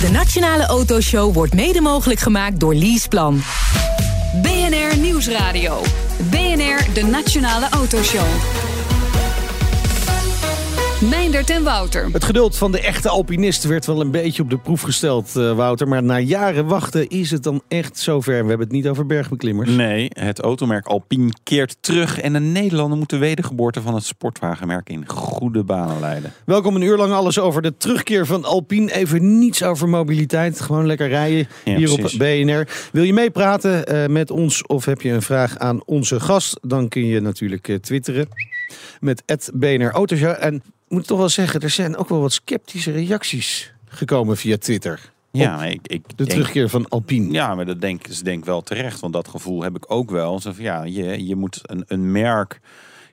De Nationale Autoshow wordt mede mogelijk gemaakt door Leaseplan. BNR Nieuwsradio. BNR, de Nationale Autoshow. Meindert en Wouter. Het geduld van de echte alpinist werd wel een beetje op de proef gesteld, uh, Wouter. Maar na jaren wachten is het dan echt zover. We hebben het niet over bergbeklimmers. Nee, het automerk Alpine keert terug. En de Nederlander moet de wedergeboorte van het sportwagenmerk in goede banen leiden. Welkom een uur lang alles over de terugkeer van Alpine. Even niets over mobiliteit. Gewoon lekker rijden Ja, hier precies. op BNR. Wil je meepraten eh, met ons of heb je een vraag aan onze gast? Dan kun je natuurlijk eh, twitteren met het BNR Autoshow. En ik moet toch wel zeggen, er zijn ook wel wat sceptische reacties gekomen via Twitter. Ja, ik, ik De denk- terugkeer van Alpine. Ja, maar dat denk ik denk wel terecht. Want dat gevoel heb ik ook wel. Zo van, ja, je, je moet een, een merk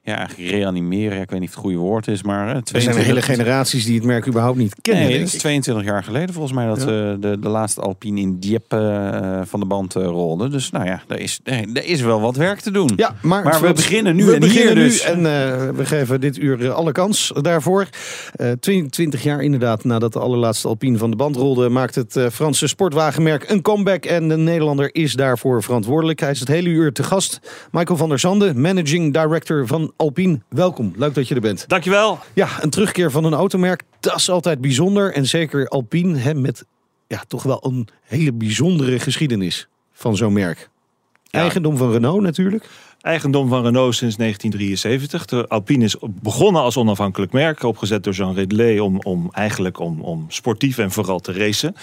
ja, eigenlijk reanimeren. Ik weet niet of het goede woord is, maar... eh, Er zijn 22 hele generaties die het merk überhaupt niet kennen. Nee, denk dat is ik. 22 jaar geleden volgens mij dat Ja. eh, de, de laatste Alpine in Dieppe eh, van de band rolde. Dus nou ja, er is, er, is wel wat werk te doen. Ja, maar, Maar we beginnen nu we en beginnen hier nu dus. En eh, we geven dit uur alle kans daarvoor. Eh 22 jaar inderdaad nadat de allerlaatste Alpine van de band rolde... maakt het Franse sportwagenmerk een comeback. En de Nederlander is daarvoor verantwoordelijk. Hij is het hele uur te gast. Michael van der Zande, managing director van Alpine. Welkom, leuk dat je er bent. Dankjewel. Ja, een terugkeer van een automerk, dat is altijd bijzonder. En zeker Alpine, hè, met ja, toch wel een hele bijzondere geschiedenis van zo'n merk. Ja. Eigendom van Renault natuurlijk. Eigendom van Renault sinds 1973. De Alpine is begonnen als onafhankelijk merk, opgezet door Jean Ridley om, om eigenlijk om, om sportief en vooral te racen.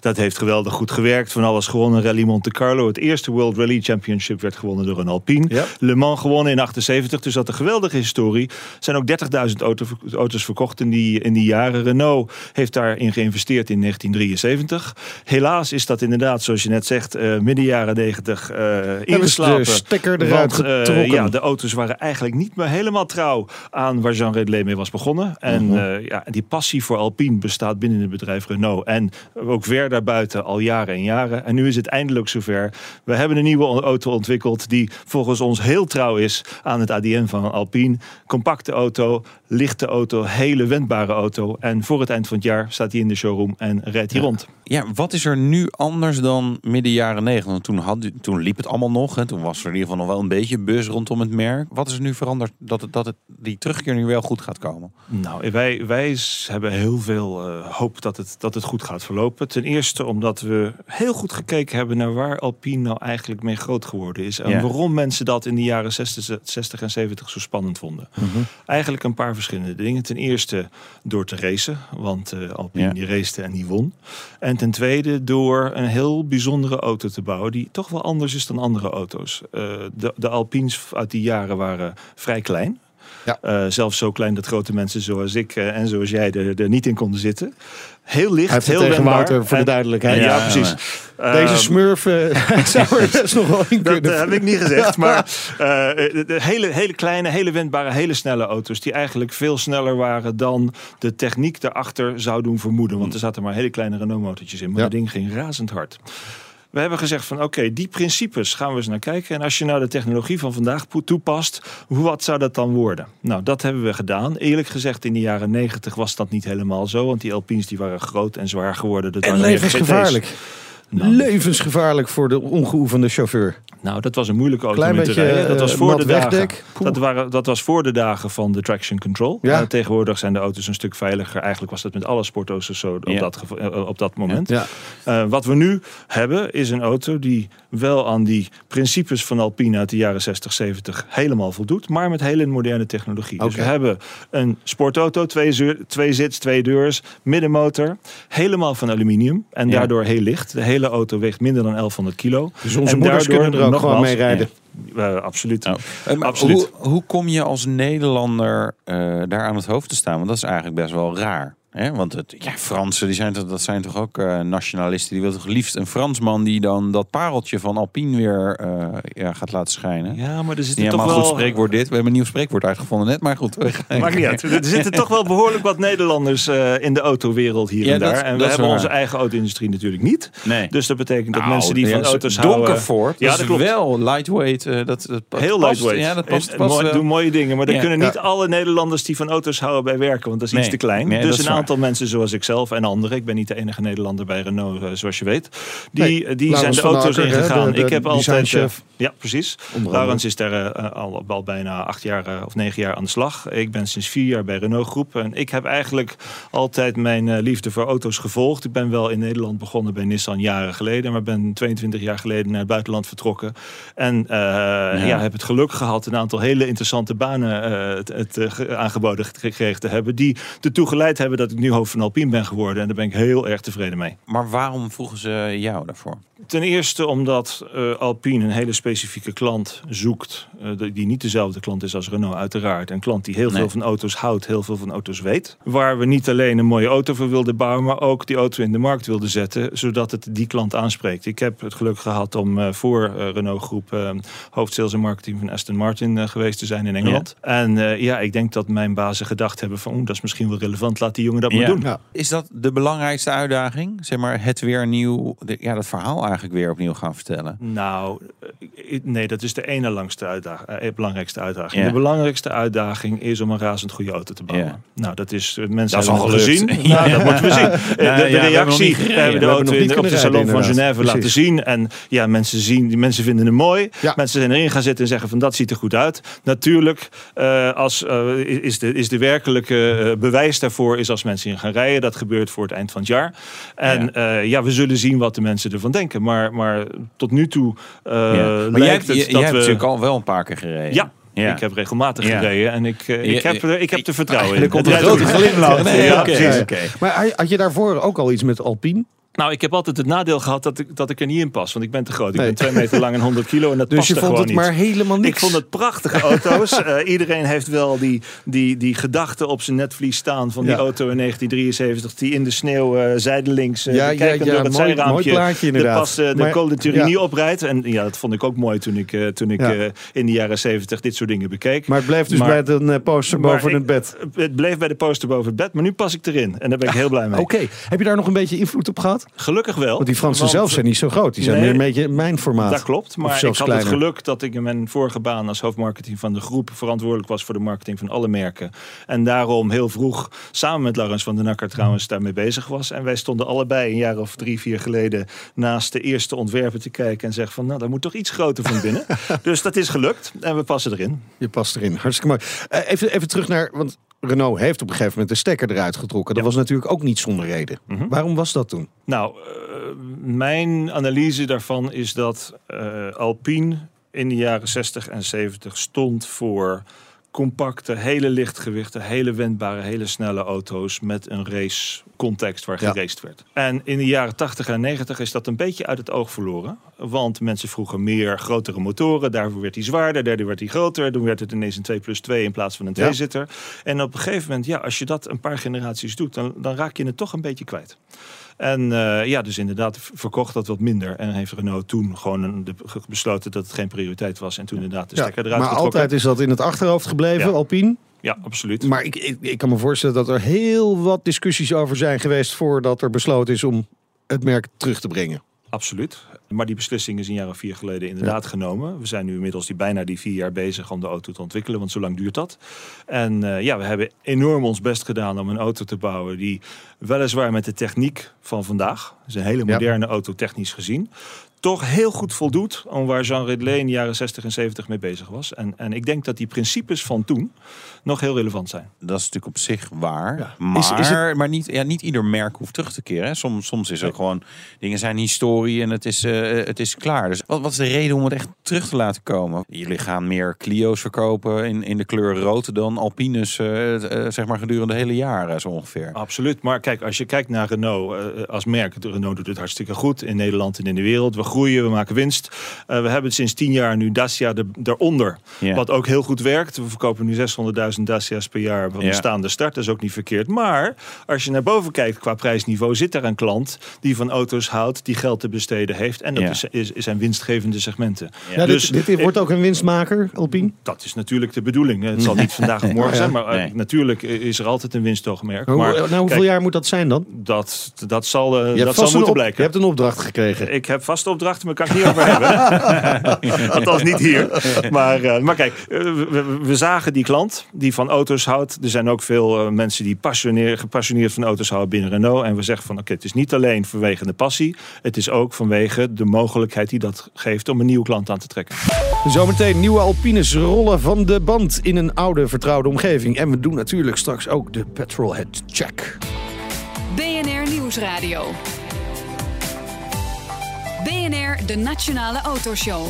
Dat heeft geweldig goed gewerkt. Van alles gewonnen. Rally Monte Carlo, het eerste World Rally Championship werd gewonnen door een Alpine. Ja. Le Mans gewonnen in 78, dus dat een geweldige historie. Er zijn ook 30.000 auto, auto's verkocht in die, in die jaren. Renault heeft daarin geïnvesteerd in 1973. Helaas is dat inderdaad, zoals je net zegt, eh, midden jaren 90 eh ingeslapen. de stekker eruit Eh, ja, de auto's waren eigenlijk niet meer helemaal trouw aan waar Jean Redley mee was begonnen. En Mhm. eh, ja, die passie voor Alpine bestaat binnen het bedrijf Renault. En ook ver daarbuiten al jaren en jaren. En nu is het eindelijk zover. We hebben een nieuwe auto ontwikkeld die volgens ons heel trouw is aan het ADN van Alpine. Compacte auto, lichte auto, hele wendbare auto. En voor het eind van het jaar staat hij in de showroom en rijdt hij rond. Ja, wat is er nu anders dan midden jaren 90? Want toen, had, toen liep het allemaal nog. Hè? Toen was er in ieder geval nog wel een beetje buzz rondom het merk. Wat is er nu veranderd dat, het, dat het, die terugkeer nu wel goed gaat komen? Nou, wij, wij hebben heel veel eh, hoop dat het, dat het goed gaat verlopen. Ten eerste omdat we heel goed gekeken hebben naar waar Alpine nou eigenlijk mee groot geworden is. En Ja. waarom mensen dat in de jaren 60, 60 en 70 zo spannend vonden. Eigenlijk een paar verschillende dingen. Ten eerste door te racen, want eh, Alpine Ja. die racete en die won. En ten tweede door een heel bijzondere auto te bouwen die toch wel anders is dan andere auto's. Eh, de, de Alpines uit die jaren waren vrij klein. Ja. Eh, zelfs zo klein dat grote mensen zoals ik eh, en zoals jij er, er niet in konden zitten. Heel licht, Hij heeft het heel tegen. Wouter voor de duidelijkheid. Ja, Ja, precies. Deze smurf zou er best nog wel in dat kunnen. heb ik niet gezegd. Maar eh, de, de hele, hele kleine, hele wendbare, hele snelle auto's. Die eigenlijk veel sneller waren dan de techniek daarachter zou doen vermoeden. Want er zaten maar hele kleine Renault-motortjes in. Maar dat ding ging razend hard. We hebben gezegd van oké, die principes gaan we eens naar kijken. En als je nou de technologie van vandaag toepast, hoe wat zou dat dan worden? Nou, dat hebben we gedaan. Eerlijk gezegd, in de jaren negentig was dat niet helemaal zo. Want die Alpines die waren groot en zwaar geworden. Dat En levensgevaarlijk. Nou, Levensgevaarlijk voor de ongeoefende chauffeur. Nou, dat was een moeilijke auto Klein om in te beetje, rijden. Dat was eh, voor de dagen. Dat, waren, dat was voor de dagen van de traction control. Ja. Eh, tegenwoordig zijn de auto's een stuk veiliger. Eigenlijk was dat met alle sportauto's zo op, Ja. dat, eh, op dat moment. Ja. Eh, wat we nu hebben is een auto die wel aan die principes van Alpine uit de jaren 60, 70 helemaal voldoet. Maar met hele moderne technologie. Dus we hebben een sportauto, twee, zeur- twee zits, twee deurs, middenmotor. Helemaal van aluminium en Ja. daardoor heel licht. De hele auto weegt minder dan 1100 kilo. Dus onze En moeders daardoor kunnen er ook gewoon nogmaals- mee rijden. Absoluut. Hoe, hoe kom je als Nederlander eh, daar aan het hoofd te staan? Want dat is eigenlijk best wel raar. Hè? Want het, ja, Fransen, die zijn, toch- dat zijn toch ook eh, nationalisten. Die willen toch liefst een Fransman die dan dat pareltje van Alpine weer eh, ja, gaat laten schijnen. Ja, maar er helemaal toch goed wel... spreekwoord dit. We hebben een nieuw spreekwoord uitgevonden net, maar goed. Maakt niet uit. Er zitten toch wel behoorlijk wat Nederlanders eh, in de autowereld hier Ja, en daar. dat- en we hebben waar. onze eigen auto-industrie natuurlijk niet. Nee. Dus dat betekent dat Nou, mensen die van auto's houden... Donkervoort, Ja, dat is klopt. wel lightweight. dat, dat past- Heel lightweight. Ja, dat past, past mooi- doen mooie dingen. Maar dan kunnen niet alle Nederlanders die van auto's houden bij werken. Want dat is iets te klein. Dus een. Aantal mensen zoals ik zelf en anderen, ik ben niet de enige Nederlander bij Renault, eh, zoals je weet, die, Nee, die zijn de auto's hè, ingegaan. de- de ik heb altijd. eh, ja, precies. Laurens is daar eh, al, al bijna acht jaar eh, of negen jaar aan de slag. Ik ben sinds vier jaar bij Renault Groep. En ik heb eigenlijk altijd mijn eh, liefde voor auto's gevolgd. Ik ben wel in Nederland begonnen bij Nissan jaren geleden. Maar ben 22 jaar geleden naar het buitenland vertrokken. En eh, ja. heb het geluk gehad een aantal hele interessante banen eh, het, het, eh, ge- aangeboden gekregen te hebben. Die ertoe geleid hebben dat ik nu hoofd van Alpine ben geworden. En daar ben ik heel erg tevreden mee. Maar waarom vroegen ze jou daarvoor? Ten eerste omdat eh, Alpine een hele specifieke klant zoekt. eh, die- niet dezelfde klant is als Renault, uiteraard. Een klant die heel Nee. veel van auto's houdt, heel veel van auto's weet. Waar we niet alleen een mooie auto voor wilden bouwen, maar ook die auto in de markt wilden zetten. Zodat het die klant aanspreekt. Ik heb het geluk gehad om eh, voor Renault Groep eh, hoofd sales en marketing van Aston Martin geweest te zijn in Engeland. En ja, ik denk dat mijn bazen gedacht hebben van, dat is misschien wel relevant. Laat die jongen dat doen. Ja. Is dat de belangrijkste uitdaging? Zeg maar het weer nieuw, de- ja, dat verhaal eigenlijk weer opnieuw gaan vertellen. Nou, eh, nee, dat is de ene langste uitdaging, eh, belangrijkste uitdaging. Ja. De belangrijkste uitdaging is om een razend goede auto te bouwen. Ja. Nou, dat is eh, mensen Dat is hebben al gezien. Ja. Nou, dat moeten we zien. Eh, de, de reactie we hebben de We hebben auto nog in niet de, op de kunnen salon rijden, van Genève laten zien. En ja, mensen zien, die mensen vinden hem mooi. Ja. Mensen zijn erin gaan zitten en zeggen van dat ziet er goed uit. Natuurlijk, eh, als, eh, is, de, is de werkelijke eh, bewijs daarvoor is als mensen in gaan rijden. Dat gebeurt voor het eind van het jaar. En ja, ja we zullen zien wat de mensen ervan denken. Maar, maar tot nu toe eh Ja. Maar lijkt jij, hebt- het je- dat jij hebt we... natuurlijk al wel een paar keer gereden. Ja, Ja. ik heb regelmatig Ja. gereden en ik, eh, ik, Ja, heb, er- ik heb er vertrouwen in. Er komt een grote glimlach. Nee, oké. Maar had je daarvoor ook al iets met Alpine? Nou, ik heb altijd het nadeel gehad dat ik, dat ik er niet in pas. Want ik ben te groot. Ik Nee. ben twee meter lang en 100 kilo en dat Dus je vond het niet. maar helemaal niks? Ik vond het prachtige auto's. Eh, iedereen heeft wel die, die, die gedachte op zijn netvlies staan van die Ja. auto in 1973 die in de sneeuw eh zijdelings uh, Ja, ja, kijkend ja, door het mooi- zijraampje mooi plaatje inderdaad. de pas de Maar- Col de Turini oprijdt. En ja, dat vond ik ook mooi toen ik, toen ik in de jaren 70 dit soort dingen bekeek. Maar het bleef dus Maar- bij eh, poster boven ik- het bed. Het bleef bij de poster boven het bed, maar nu pas ik erin. En daar ben ik heel blij mee. Oké, heb je daar nog een beetje invloed op gehad? Gelukkig wel. Want die Fransen want- zelf zijn niet zo groot. Die zijn Nee, meer een beetje mijn formaat. Dat klopt, maar ik had kleiner. het geluk dat ik in mijn vorige baan als hoofdmarketing van de groep verantwoordelijk was voor de marketing van alle merken. En daarom heel vroeg samen met Laurens van den Akker trouwens daarmee bezig was. En wij stonden allebei een jaar of drie, vier geleden naast de eerste ontwerpen te kijken en zeggen van nou, daar moet toch iets groter van binnen. dus dat is gelukt en we passen erin. Je past erin. Hartstikke mooi. Eh, even, even terug naar... Want Renault heeft op een gegeven moment de stekker eruit getrokken. Dat Ja. was natuurlijk ook niet zonder reden. Mhm. Waarom was dat toen? Nou, eh, mijn analyse daarvan is dat eh, Alpine in de jaren 60 en 70 stond voor compacte, hele lichtgewichte, hele wendbare, hele snelle auto's met een race context waar Ja. geraced werd. En in de jaren 80 en 90 is dat een beetje uit het oog verloren. Want mensen vroegen meer grotere motoren. Daarvoor werd hij zwaarder, daardoor werd hij groter. Toen werd het ineens een 2 plus 2 in plaats van een Ja. 2-zitter. En op een gegeven moment, ja, als je dat een paar generaties doet, dan, dan raak je het toch een beetje kwijt. En eh, ja, dus inderdaad verkocht dat wat minder. En heeft Renault toen gewoon een, de, besloten dat het geen prioriteit was. En toen inderdaad de stekker eruit maar getrokken. altijd is dat in het achterhoofd gebleven. Alpine. Ja, absoluut. Maar ik, ik, ik kan me voorstellen dat er heel wat discussies over zijn geweest... voordat er besloten is om het merk terug te brengen. Absoluut. Maar die beslissing is een jaar of vier geleden inderdaad genomen. We zijn nu inmiddels die, bijna die vier jaar bezig om de auto te ontwikkelen, want zo lang duurt dat. En eh, ja, we hebben enorm ons best gedaan om een auto te bouwen die weliswaar met de techniek van vandaag, dus een hele Ja. moderne auto technisch gezien, toch heel goed voldoet aan waar Jean Ridley in de jaren 60 en 70 mee bezig was. En, en ik denk dat die principes van toen nog heel relevant zijn. Dat is natuurlijk op zich waar. Ja. Maar, Is- is het- maar niet, ja, niet ieder merk hoeft terug te keren. Hè. Soms, soms is er gewoon dingen zijn historie en het is, eh, het is klaar. Dus wat, wat is de reden om het echt terug te laten komen? Jullie gaan meer Clio's verkopen in, in de kleur rood dan Alpines, eh, eh, zeg maar gedurende hele jaren zo ongeveer. Absoluut. Maar kijk, als je kijkt naar Renault eh, als merk. Renault doet het hartstikke goed in Nederland en in de wereld. We groeien, we maken winst. Eh, we hebben sinds tien jaar nu Dacia er, daaronder. Ja. Wat ook heel goed werkt. We verkopen nu 600.000 Dacia's per jaar van Ja. de staande start. Dat is ook niet verkeerd. Maar als je naar boven kijkt qua prijsniveau... zit er een klant die van auto's houdt, die geld te besteden heeft... En dat Ja. is, is, is zijn winstgevende segmenten. Ja, Dus, dit, dit wordt ook een winstmaker, Alpine. Dat is natuurlijk de bedoeling. Het zal niet vandaag of morgen Ja. zijn, maar eh, Nee. natuurlijk is er altijd een winstoogmerk. Hoe- Maar nou, hoeveel kijk, jaar moet dat zijn dan? dat, dat zal, eh, dat zal vast moeten op- blijken. je hebt een opdracht gekregen. Ik heb vaste opdrachten, maar kan ik niet over hebben. Althans niet hier. Maar, eh, maar kijk, eh, we, we- zagen die klant die van auto's houdt. Er zijn ook veel eh, mensen die passioneer, gepassioneerd van auto's houden binnen Renault. En we zeggen van oké, het is niet alleen vanwege de passie. Het is ook vanwege de mogelijkheid die dat geeft om een nieuwe klant aan te trekken. Zometeen nieuwe Alpines rollen van de band in een oude vertrouwde omgeving. En we doen natuurlijk straks ook de petrolhead check. BNR Nieuwsradio. BNR, de Nationale Autoshow.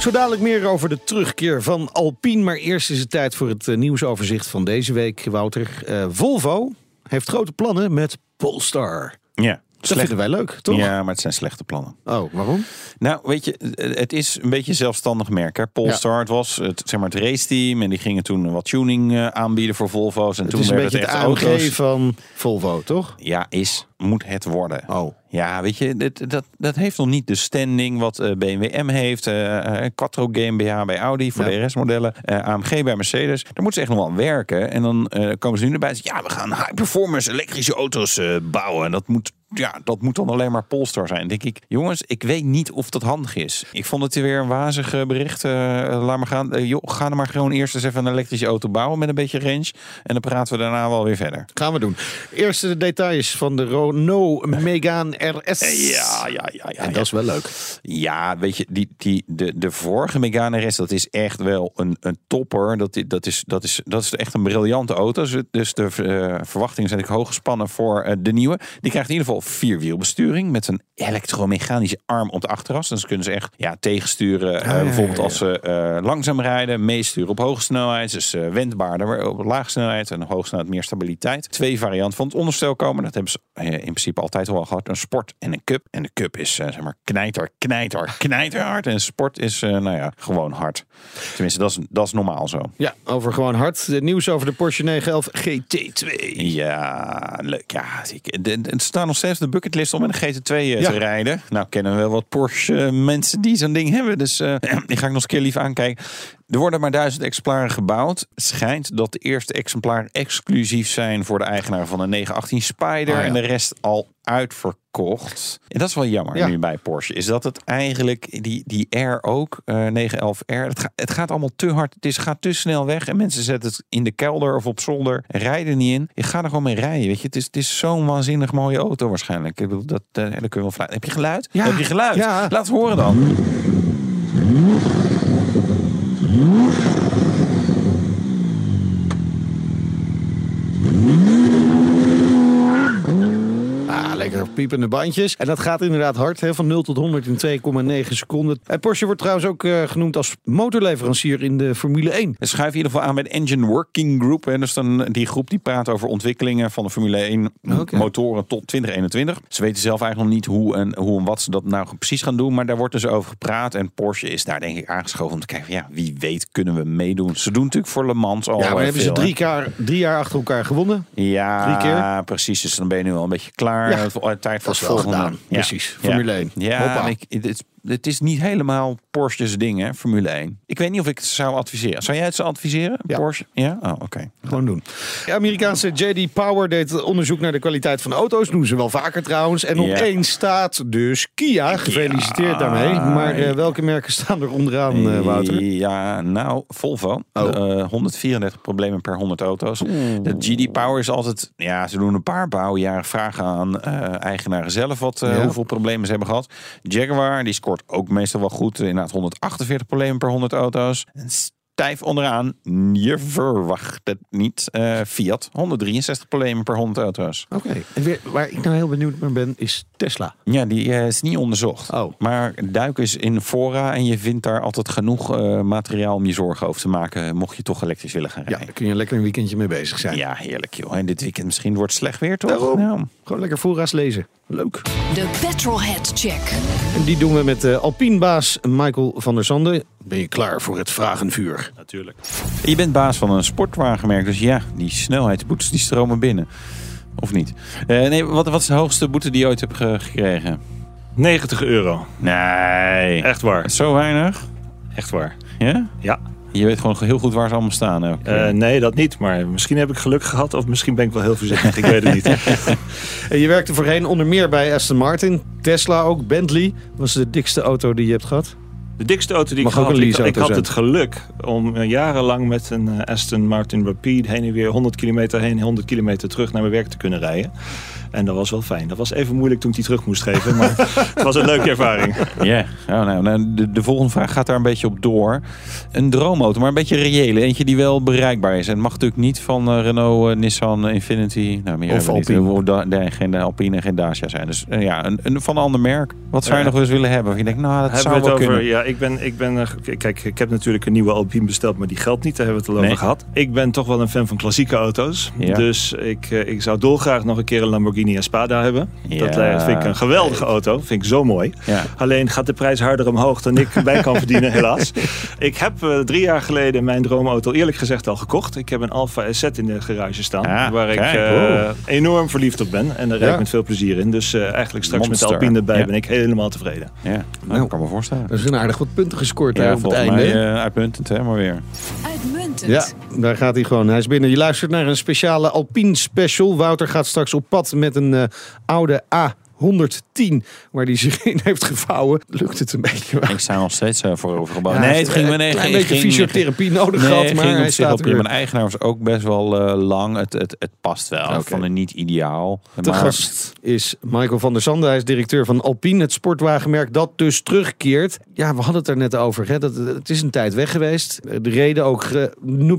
Zo dadelijk meer over de terugkeer van Alpine. Maar eerst is het tijd voor het eh, nieuwsoverzicht van deze week, Wouter. Eh, Volvo heeft grote plannen met Polestar. Ja, Dat slecht. vinden wij leuk, toch? Ja, maar het zijn slechte plannen. Oh, waarom? Nou, weet je, het is een beetje een zelfstandig merk. Hè? Polestar, het was het, zeg maar het raceteam. En die gingen toen wat tuning eh, aanbieden voor Volvo's. En Het toen is een werd beetje het het echt AMG auto's. van Volvo, toch? Ja, is, moet het worden. Oh. Ja, weet je, dit, dat, dat heeft nog niet de standing wat eh, BMW M heeft. eh, Quattro GmbH bij Audi voor Ja. de RS-modellen. AMG bij Mercedes. Daar moeten ze echt nog wel aan werken. En dan komen ze nu erbij en zeggen... ja, we gaan high-performance elektrische auto's bouwen. En dat moet, ja, dat moet dan alleen maar Polestar zijn. Denk ik, jongens, ik weet niet of dat handig is. Ik vond het weer een wazig bericht. laat maar gaan. Joh, ga er maar gewoon eerst eens even een elektrische auto bouwen... met een beetje range. En dan praten we daarna wel weer verder. Gaan we doen. Eerst de details van de Renault Megane RS. Ja, ja, ja. ja, En ja. dat is wel leuk. Ja, weet je, die, die, de, de vorige Megane RS, dat is echt wel een, een topper. Dat, dat, is, dat, is, dat is echt een briljante auto. Dus- Dus de eh, verwachtingen zijn natuurlijk hoog gespannen voor eh, de nieuwe. Die krijgt in ieder geval vierwielbesturing met een elektromechanische arm op de achteras. Dus kunnen ze echt ja, tegensturen. eh, ja, bijvoorbeeld ja, als ze eh, langzaam rijden, meesturen op hoge snelheid. Dus eh, wendbaarder op lage snelheid en op hoge snelheid meer stabiliteit. Twee varianten van het onderstel komen. Dat hebben ze in principe altijd al gehad. Een sport en een cup. En de cup is eh, zeg maar knijter, knijter, knijterhard. En sport is eh, nou ja, gewoon hard. Tenminste, dat is, dat is normaal zo. Ja, over gewoon hard. Het nieuws over de Porsche 911 GT2. Ja, leuk. Ja, het staat nog steeds op de bucketlist om met een GT2 eh, Ja. te rijden. Nou, kennen we wel wat Porsche mensen die zo'n ding hebben. Dus die ga ik nog eens een keer lief aankijken. Er worden maar duizend exemplaren gebouwd. Het schijnt dat de eerste exemplaren exclusief zijn voor de eigenaar van een 918 Spider. Ah, ja. En de rest al uitverkocht. En dat is wel jammer Ja. nu bij Porsche. Is dat het eigenlijk, die, die R ook, eh 911R, het, gaat het gaat allemaal te hard. Het is, gaat te snel weg. En mensen zetten het in de kelder of op zolder. Rijden niet in. Je gaat er gewoon mee rijden. Weet je? Het is, het is zo'n waanzinnig mooie auto waarschijnlijk. Ik bedoel, dat, daar kunnen we wel fluiten. Heb je geluid? Ja. Heb je geluid? Laat het horen dan. Ah, lekker piepende bandjes. En dat gaat inderdaad hard, hè, van 0 tot 100 in 2,9 seconden. En Porsche wordt trouwens ook eh, genoemd als motorleverancier in de Formule 1. We schuiven in ieder geval aan bij de Engine Working Group. Hè. Dus dan die groep die praat over ontwikkelingen van de Formule 1 Oké. motoren tot 2021. Ze weten zelf eigenlijk nog niet hoe en, hoe en wat ze dat nou precies gaan doen. Maar daar wordt dus over gepraat. En Porsche is daar denk ik aangeschoven om te kijken. van, Ja, wie weet kunnen we meedoen. Ze doen natuurlijk voor Le Mans al Ja, maar hebben ze veel, drie, jaar, drie jaar achter elkaar gewonnen. Ja, Drie keer? precies. Dus dan ben je nu al een beetje klaar. Ja, tijd voor het volgende. gedaan. Ja. Precies. Formule 1. Ja, ik, het, het is niet helemaal Porsche's ding, hè, Formule 1. Ik weet niet of ik het zou adviseren. Zou jij het zo adviseren, Ja. Porsche? Ja? Oh, oké. Gewoon doen. De Amerikaanse JD Power deed onderzoek naar de kwaliteit van de auto's. Doen ze wel vaker trouwens. En op één staat dus Kia. Gefeliciteerd daarmee. Maar eh, welke merken staan er onderaan, eh, Wouter? Ja, nou, Volvo. Oh. Eh, 134 problemen per 100 auto's. De GD Power is altijd... Ja, ze doen een paar bouwjaren vragen aan eh, eigenaren zelf... Wat, eh, Ja. hoeveel problemen ze hebben gehad. Jaguar, die scoort ook meestal wel goed. Inderdaad, 148 problemen per 100 auto's. En stijf onderaan, je verwacht het niet. eh, Fiat, 163 problemen per 100 auto's. Oké. En weer, waar ik nou heel benieuwd naar ben, is Tesla. Ja, die eh, is niet onderzocht. Oh. Maar duik eens in fora en je vindt daar altijd genoeg eh, materiaal om je zorgen over te maken. Mocht je toch elektrisch willen gaan Ja, rijden. daar kun je lekker een weekendje mee bezig zijn. Ja, heerlijk joh. En dit weekend misschien wordt het slecht weer toch? Daarom. Ja. Gewoon lekker voorraad lezen. Leuk. De Petrolhead Check. En die doen we met de Alpinebaas Michael van der Zanden. Ben je klaar voor het vragenvuur? Natuurlijk. Je bent baas van een sportwagenmerk, dus ja, die snelheidsboetes die stromen binnen. Of niet? Eh, nee, wat, wat is de hoogste boete die je ooit hebt ge- gekregen? 90 euro. Nee. Echt waar. Zo weinig? Echt waar. Ja? Ja. Je weet gewoon heel goed waar ze allemaal staan. Eh, nee, dat niet. Maar misschien heb ik geluk gehad. Of misschien ben ik wel heel voorzichtig. ik weet het niet. En je werkte voorheen onder meer bij Aston Martin, Tesla ook, Bentley. Was de dikste auto die je hebt gehad? De dikste auto die Mag ik ook had. een Ik, ik had zijn. het geluk om eh, jarenlang met een eh, Aston Martin Rapide heen en weer 100 kilometer heen, 100 kilometer terug naar mijn werk te kunnen rijden. En dat was wel fijn. Dat was even moeilijk toen ik die terug moest geven. Maar het was een leuke ervaring. Ja, oh, nou, nou, de, de volgende vraag gaat daar een beetje op door. Een droomauto, maar een beetje reële. Eentje die wel bereikbaar is. En het mag natuurlijk niet van eh, Renault, eh, Nissan, Infinity. Nou, meer Of niet. Alpine. Da- nee, geen Alpine en geen Dacia zijn. Dus eh, ja, een, een van een ander merk. Wat zou je nog wel eens willen hebben? Of je denkt, nou, dat Hebben zou we wel het over, kunnen. ja, ik ben, ik ben, eh, kijk, ik heb natuurlijk een nieuwe Alpine besteld, maar die geldt niet. Daar hebben we het al Nee. over gehad. Ik ben toch wel een fan van klassieke auto's. Ja. Dus ik, eh, ik zou dolgraag nog een keer een Lamborghini Espada hebben. Dat Ja. eh, vind ik een geweldige auto. Vind ik zo mooi. Ja. Alleen gaat de prijs harder omhoog dan ik bij kan verdienen, helaas. Ik heb eh, drie jaar geleden mijn droomauto eerlijk gezegd al gekocht. Ik heb een Alfa SZ in de garage staan. Waar ik kijk, eh, enorm verliefd op ben. En daar rijd Ja. ik met veel plezier in. Dus eh, eigenlijk straks met de. Alpine erbij Ja. ben ik helemaal tevreden. Ja, nou, Nou. dat kan me voorstellen. Er zijn aardig wat punten gescoord op het volgens einde. mij hè? uitmuntend, hè, maar weer. Uitmuntend. Ja, daar gaat hij gewoon. Hij is binnen. Je luistert naar een speciale Alpine special. Wouter gaat straks op pad met een eh, oude A110 waar hij zich in heeft gevouwen. Lukt het een beetje? Ik sta nog steeds uh, voorovergebogen. Ja, nee, het ging me een nee, klein ging- beetje ging- fysiotherapie nodig Nee, gehad, ging maar hij staat weer. Mijn eigenaar was ook best wel eh, lang. Het, het, het past wel. Ik vond het niet ideaal. De Maar- gast is Michael van der Sande. Hij is directeur van Alpine, het sportwagenmerk dat dus terugkeert. Ja, we hadden het er net over. Hè? Dat, het is een tijd weg geweest. De reden ook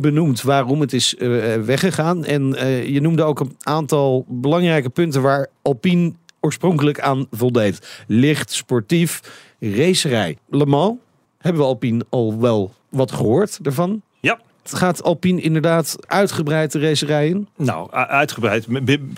benoemd waarom het is eh, weggegaan. En eh, je noemde ook een aantal belangrijke punten waar Alpine oorspronkelijk aan voldeed. Licht, sportief, racerij. Le Mans, hebben we Alpine al wel wat gehoord ervan? Gaat Alpine inderdaad uitgebreid de racerij in? Nou, uitgebreid.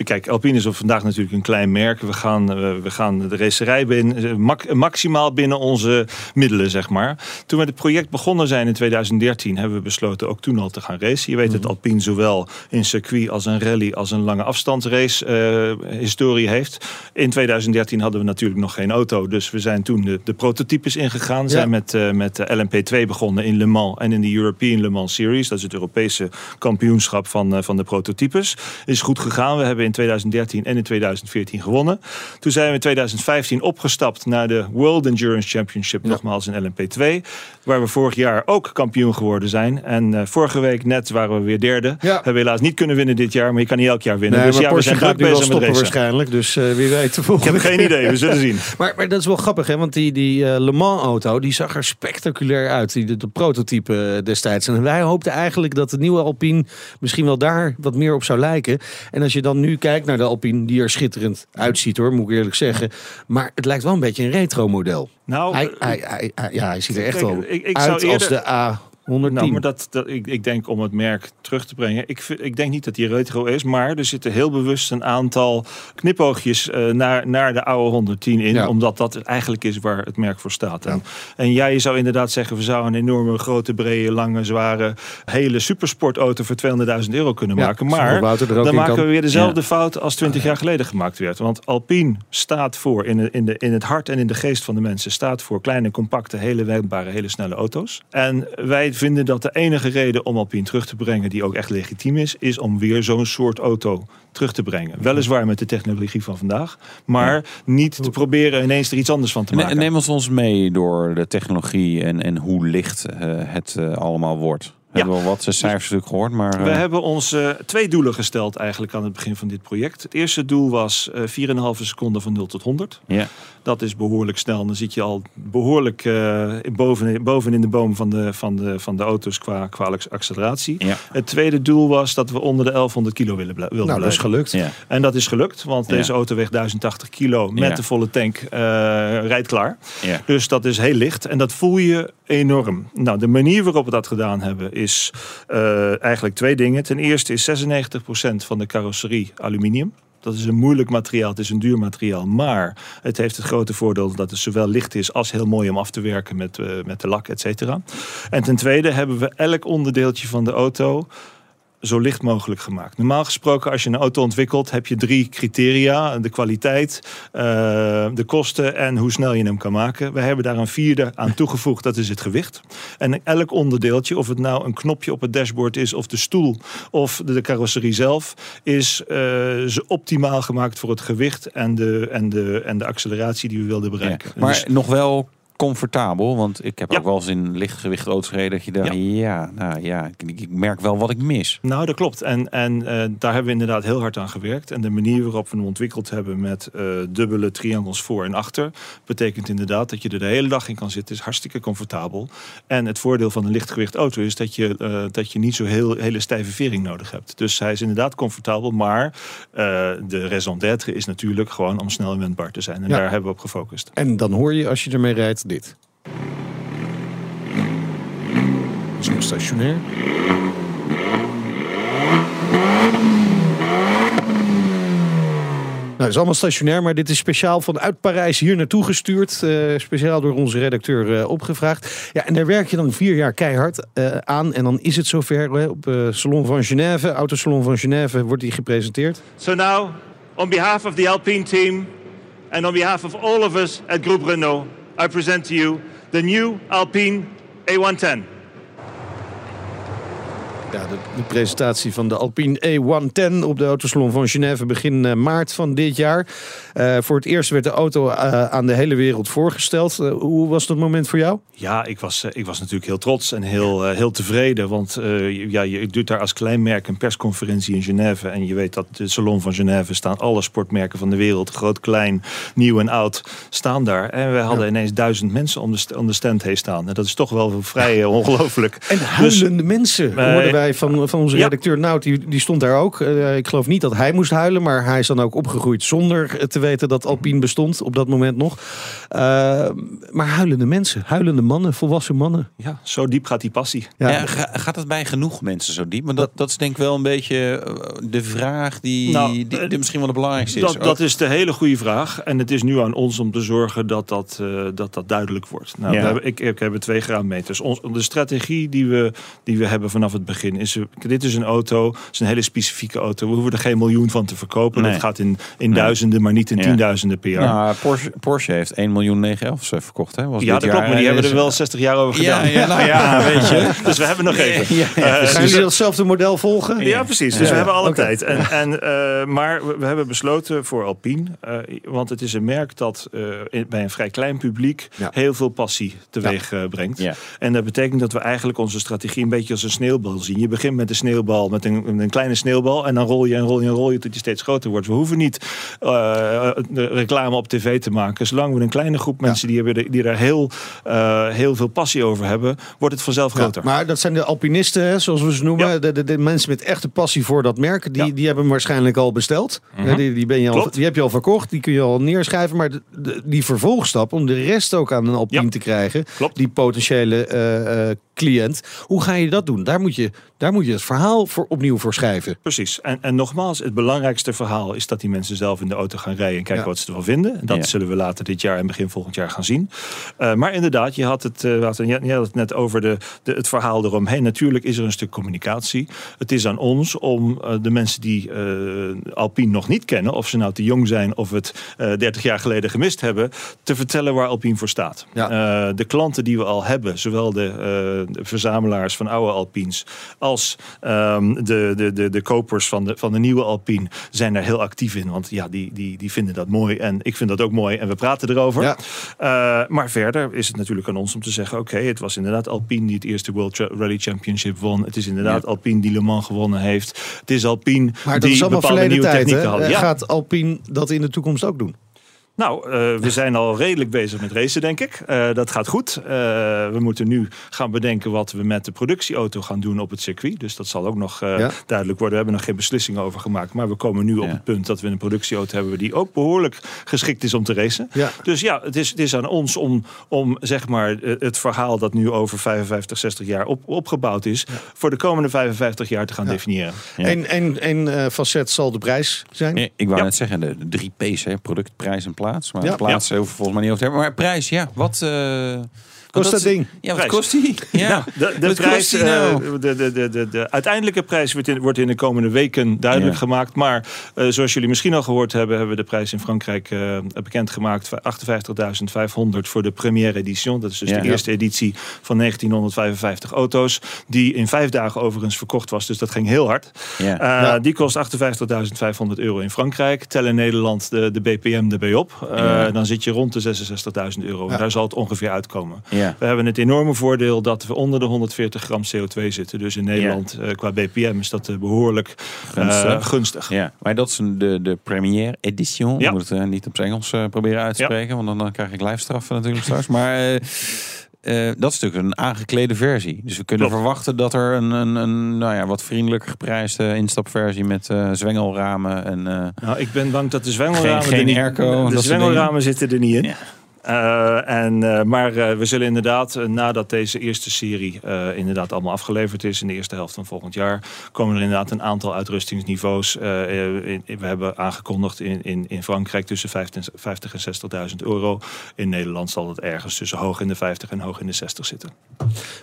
Kijk, Alpine is op vandaag natuurlijk een klein merk. We gaan, eh, we gaan de racerij binnen, eh, max- maximaal binnen onze middelen, zeg maar. Toen we het project begonnen zijn in 2013, hebben we besloten ook toen al te gaan racen. Je weet dat Alpine zowel in circuit als een rally als een lange afstandsrace eh, historie heeft. In 2013 hadden we natuurlijk nog geen auto, dus we zijn toen de, de prototypes ingegaan. Zijn met, met de LMP2 begonnen in Le Mans en in de European Le Mans Series. Dat is het Europese kampioenschap van, eh, van de prototypes. Is goed gegaan. We hebben in 2013 en in 2014 gewonnen. Toen zijn we in 2015 opgestapt naar de World Endurance Championship, nogmaals in LMP2. Waar we vorig jaar ook kampioen geworden zijn. En eh, vorige week net waren we weer derde. Ja. Hebben we helaas niet kunnen winnen dit jaar, maar je kan niet elk jaar winnen. Nee, dus ja, we zijn wel bezig met racen. waarschijnlijk. Dus eh, wie weet de Ik heb geen idee, we zullen zien. Maar, maar dat is wel grappig, hè? Want die, die Le Mans auto, die zag er spectaculair uit. Die, de, de prototype destijds. En wij hoopten eigenlijk dat de nieuwe Alpine misschien wel daar wat meer op zou lijken. En als je dan nu kijkt naar de Alpine, die er schitterend uitziet hoor, moet ik eerlijk zeggen. Maar het lijkt wel een beetje een retro model. Nou, Hij, hij, hij, ja, hij ziet er echt wel uit als de A110. Nou, maar dat, dat, ik, ik denk om het merk terug te brengen. Ik, ik denk niet dat die retro is, maar er zitten heel bewust een aantal knipoogjes eh, naar, naar de oude 110 in. Ja. Omdat dat eigenlijk is waar het merk voor staat. En, en jij zou inderdaad zeggen, we zouden een enorme, grote, brede, lange, zware, hele supersportauto voor 200.000 euro kunnen maken. Maar dan maken kan. we weer dezelfde fout als 20 jaar geleden gemaakt werd. Want Alpine staat voor, in, de, in, de, in het hart en in de geest van de mensen, staat voor kleine, compacte, hele wendbare, hele snelle auto's. En wij vinden dat de enige reden om Alpine terug te brengen, die ook echt legitiem is, is om weer zo'n soort auto terug te brengen. Weliswaar met de technologie van vandaag, maar niet te proberen ineens er iets anders van te maken. Neem ons ons mee door de technologie en, en hoe licht eh, het eh, allemaal wordt. We hebben wel wat cijfers natuurlijk gehoord, maar... We eh, hebben ons twee doelen gesteld eigenlijk aan het begin van dit project. Het eerste doel was eh 4,5 seconden van 0 tot 100. ja. Dat is behoorlijk snel. Dan zit je al behoorlijk eh, boven, boven in de boom van de, van de, van de auto's qua, qua acceleratie. Ja. Het tweede doel was dat we onder de 1100 kilo willen, wilden Nou, dat is blijven. gelukt. Ja. En dat is gelukt, want Ja. deze auto weegt 1080 kilo met Ja. de volle tank, eh, rijdt klaar. Ja. Dus dat is heel licht en dat voel je enorm. Nou, de manier waarop we dat gedaan hebben is eh, eigenlijk twee dingen. Ten eerste is 96% van de carrosserie aluminium. Dat is een moeilijk materiaal, het is een duur materiaal. Maar het heeft het grote voordeel dat het zowel licht is als heel mooi om af te werken met, eh, met de lak, et cetera. En ten tweede hebben we elk onderdeeltje van de auto zo licht mogelijk gemaakt. Normaal gesproken, als je een auto ontwikkelt, heb je drie criteria: de kwaliteit, uh, de kosten en hoe snel je hem kan maken. We hebben daar een vierde aan toegevoegd, dat is het gewicht. En elk onderdeeltje, of het nou een knopje op het dashboard is, of de stoel, of de, carrosserie zelf, is uh, optimaal gemaakt voor het gewicht en de, en de, en de acceleratie die we wilden bereiken. Ja, maar dus, nog wel comfortabel? Want ik heb ook wel eens in lichtgewicht auto's gereden dat je dacht, ja, nou ja, ik, ik, merk wel wat ik mis. Nou, dat klopt. En, en uh, daar hebben we inderdaad heel hard aan gewerkt. En de manier waarop we hem ontwikkeld hebben met uh, dubbele triangels voor en achter, betekent inderdaad dat je er de hele dag in kan zitten. Is hartstikke comfortabel. En het voordeel van een lichtgewicht auto is dat je, uh, dat je niet zo heel, hele stijve vering nodig hebt. Dus hij is inderdaad comfortabel, maar de raison d'être is natuurlijk gewoon om snel wendbaar te zijn. En ja. daar hebben we op gefocust. En dan hoor je als je ermee rijdt dit. Dat is nog stationair. Nou, het is allemaal stationair, maar dit is speciaal vanuit Parijs hier naartoe gestuurd. Uh, speciaal door onze redacteur uh, opgevraagd. Ja, en daar werk je dan vier jaar keihard uh, aan. En dan is het zover op Salon van Genève, Autosalon van Genève, wordt die gepresenteerd. So now, on behalf of the Alpine team and on behalf of all of us at Group Renault, I present to you the new Alpine A110. Ja, de, de, presentatie van de Alpine E110 op de Autosalon van Genève begin uh, maart van dit jaar. Uh, voor het eerst werd de auto uh, aan de hele wereld voorgesteld. hoe was dat moment voor jou? Ja, ik was, ik was natuurlijk heel trots en heel, heel tevreden. Want ja, je doet daar als klein merk een persconferentie in Genève. En je weet dat de Salon van Genève staan alle sportmerken van de wereld. Groot, klein, nieuw en oud staan daar. En we hadden ja. ineens duizend mensen om de, om de stand heen staan. En dat is toch wel vrij ongelooflijk. En huilende dus, mensen van, van onze redacteur. Nout, die, die stond daar ook. Uh, ik geloof niet dat hij moest huilen, maar hij is dan ook opgegroeid zonder te weten dat Alpine bestond op dat moment nog. Uh, maar huilende mensen, huilende mannen, volwassen mannen. Ja, zo diep gaat die passie. Ja. ja gaat het bij genoeg mensen zo diep? Maar dat, dat is denk ik wel een beetje eh, de vraag die, nou, die, die, misschien wel de belangrijkste is. Dat, dat is de hele goede vraag. En het is nu aan ons om te zorgen dat dat, uh, dat, dat duidelijk wordt. Nou, ja. we hebben, ik, ik heb twee graadmeters. Ons, de strategie die we, die we hebben vanaf het begin is, dit is een auto, het is een hele specifieke auto. We hoeven er geen miljoen van te verkopen. Nee. Dat gaat in, in nee. duizenden, maar niet in ja. tienduizenden per jaar. Nou, Porsche, Porsche heeft 1 miljoen 911 verkocht. Hè? Was ja, dat klopt, maar die hebben er wel 60 jaar over gedaan. Ja, ja, nou, ja weet je. dus we hebben nog even. Ja, ja, uh, Gaan jullie datzelfde model volgen? Ja, precies. Dus we hebben alle okay. tijd. En, en, uh, maar we hebben besloten voor Alpine, uh, want het is een merk dat in, bij een vrij klein publiek heel veel passie teweeg brengt. En dat betekent dat we eigenlijk onze strategie een beetje als een sneeuwbal zien. Je begint met een sneeuwbal, met een, een kleine sneeuwbal. En dan rol je en rol je en rol je tot je steeds groter wordt. We hoeven niet uh, reclame op tv te maken. Zolang we een kleine groep mensen die, hebben, die daar heel, uh, heel veel passie over hebben, wordt het vanzelf groter. Ja, maar dat zijn de alpinisten, zoals we ze noemen. Ja. De, de, de, mensen met echte passie voor dat merk. Die, die hebben hem waarschijnlijk al besteld. Mm -hmm. die, die, ben je al, die heb je al verkocht. Die kun je al neerschrijven. Maar de, die vervolgstap om de rest ook aan een alpine te krijgen. Klopt. Die potentiële uh, cliënt. Hoe ga je dat doen? Daar moet je, daar moet je het verhaal voor opnieuw voor schrijven. Precies. En, en nogmaals, het belangrijkste verhaal is dat die mensen zelf in de auto gaan rijden en kijken ja. wat ze ervan vinden. En dat ja. zullen we later dit jaar en begin volgend jaar gaan zien. Uh, maar inderdaad, je had het, uh, je had het net over de, de, het verhaal eromheen. Natuurlijk is er een stuk communicatie. Het is aan ons om uh, de mensen die Alpine nog niet kennen, of ze nou te jong zijn of het 30 jaar geleden gemist hebben, te vertellen waar Alpine voor staat. Ja. de klanten die we al hebben, zowel de, de verzamelaars van oude Alpines als um, de, de, de, de kopers van de, van de nieuwe Alpine zijn daar heel actief in. Want ja, die, die, die vinden dat mooi en ik vind dat ook mooi en we praten erover. Ja. Uh, maar verder is het natuurlijk aan ons om te zeggen: oké, okay, het was inderdaad Alpine die het eerste World Rally Championship won. Het is inderdaad ja. Alpine die Le Mans gewonnen heeft. Het is Alpine maar die is bepaalde nieuwe tijd, technieken had. Ja. Gaat Alpine dat in de toekomst ook doen? Nou, uh, we zijn al redelijk bezig met racen, denk ik. Uh, dat gaat goed. Uh, we moeten nu gaan bedenken wat we met de productieauto gaan doen op het circuit. Dus dat zal ook nog ja. duidelijk worden. We hebben nog geen beslissingen over gemaakt. Maar we komen nu ja. op het punt dat we een productieauto hebben die ook behoorlijk geschikt is om te racen. Ja. Dus ja, het is, het is aan ons om, om zeg maar het verhaal dat nu over 55, 60 jaar op, opgebouwd is, voor de komende 55 jaar te gaan definiëren. Eén ja. facet zal de prijs zijn. ik wou net zeggen, de, de drie P's, hè, product, prijs en plaats. Plaats. Maar Ja. plaats hoeven we volgens mij niet over te hebben. Maar prijs, ja. Wat... eh, Kost dat ding? Ja, wat Prijs. kost die? Ja. De, de, Wat prijs, kost die nou? eh, de, de, de, de, de uiteindelijke prijs wordt in, wordt in de komende weken duidelijk Ja. gemaakt. Maar eh, zoals jullie misschien al gehoord hebben, hebben we de prijs in Frankrijk eh bekendgemaakt. 58.500 voor de première edition. Dat is dus Ja. de eerste editie van 1955 auto's. Die in vijf dagen overigens verkocht was. Dus dat ging heel hard. Ja. Eh, Ja. Die kost 58.500 euro in Frankrijk. Tel in Nederland de, de BPM erbij op. Eh, Ja. Dan zit je rond de 66.000 euro. Daar zal het ongeveer uitkomen. Ja. We hebben het enorme voordeel dat we onder de 140 gram CO2 zitten. Dus in Nederland eh, qua BPM is dat eh, behoorlijk eh, Gunstig. gunstig. Ja, maar dat is de, de première edition. Ik moet het niet op zijn Engels proberen uit te spreken, want dan, dan krijg ik lijfstraffen natuurlijk straks. Maar dat is natuurlijk een aangeklede versie. Dus we kunnen Klopt. verwachten dat er een, een, een nou ja, wat vriendelijker geprijsde instapversie met zwengelramen en Nou, ik ben bang dat de zwengelramen Geen- geen er niet, airco De soort zwengelramen zitten er niet in. Ja. Eh, en, eh, maar eh, we zullen inderdaad, nadat deze eerste serie inderdaad allemaal afgeleverd is in de eerste helft van volgend jaar, komen er inderdaad een aantal uitrustingsniveaus. In- we hebben aangekondigd in, in, Frankrijk tussen 50 en 50 en 60.000 euro. In Nederland zal het ergens tussen hoog in de 50 en hoog in de 60 zitten.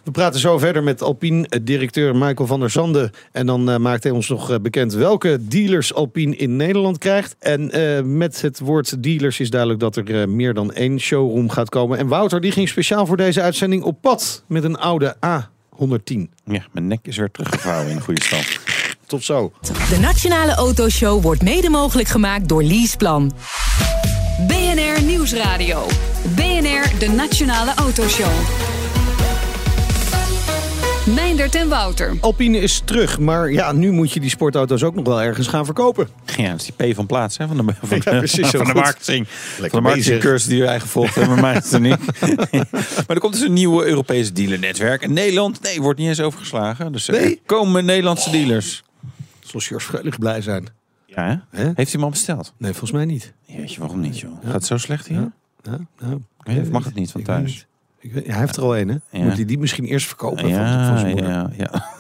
We praten zo verder met Alpine-directeur Michael van der Zanden. En dan maakt hij ons nog bekend welke dealers Alpine in Nederland krijgt. En met het woord dealers is duidelijk dat er meer dan één showroom gaat komen. En Wouter die ging speciaal voor deze uitzending op pad met een oude A110. ja, mijn nek is weer teruggevouwen in goede stand. Tot zo. De Nationale Autoshow wordt mede mogelijk gemaakt door Leaseplan. BNR Nieuwsradio. BNR, de Nationale Autoshow. Meindert en Wouter. Alpine is terug, maar ja, nu moet je die sportauto's ook nog wel ergens gaan verkopen. Ja, dat is die P van plaats hè, van de, van Ja, precies, van de goed. marketing. Lekker van de marketingcursus die wij gevolgd hebben, maar het er niet. maar er komt dus een nieuwe Europese dealernetwerk. En Nederland, nee, wordt niet eens overgeslagen. Dus er Nee? komen Nederlandse dealers. Zal George Freulich blij zijn? Ja, hè? Heeft hij hem al besteld? Nee, volgens mij niet. Jeetje, waarom niet, joh? Gaat het zo slecht hier? Ja. Ja, of mag het niet van Ik weet thuis? Ik weet, ja, hij heeft er al een, hè? Ja. Moet hij die misschien eerst verkopen van, van Ja, ja, ja.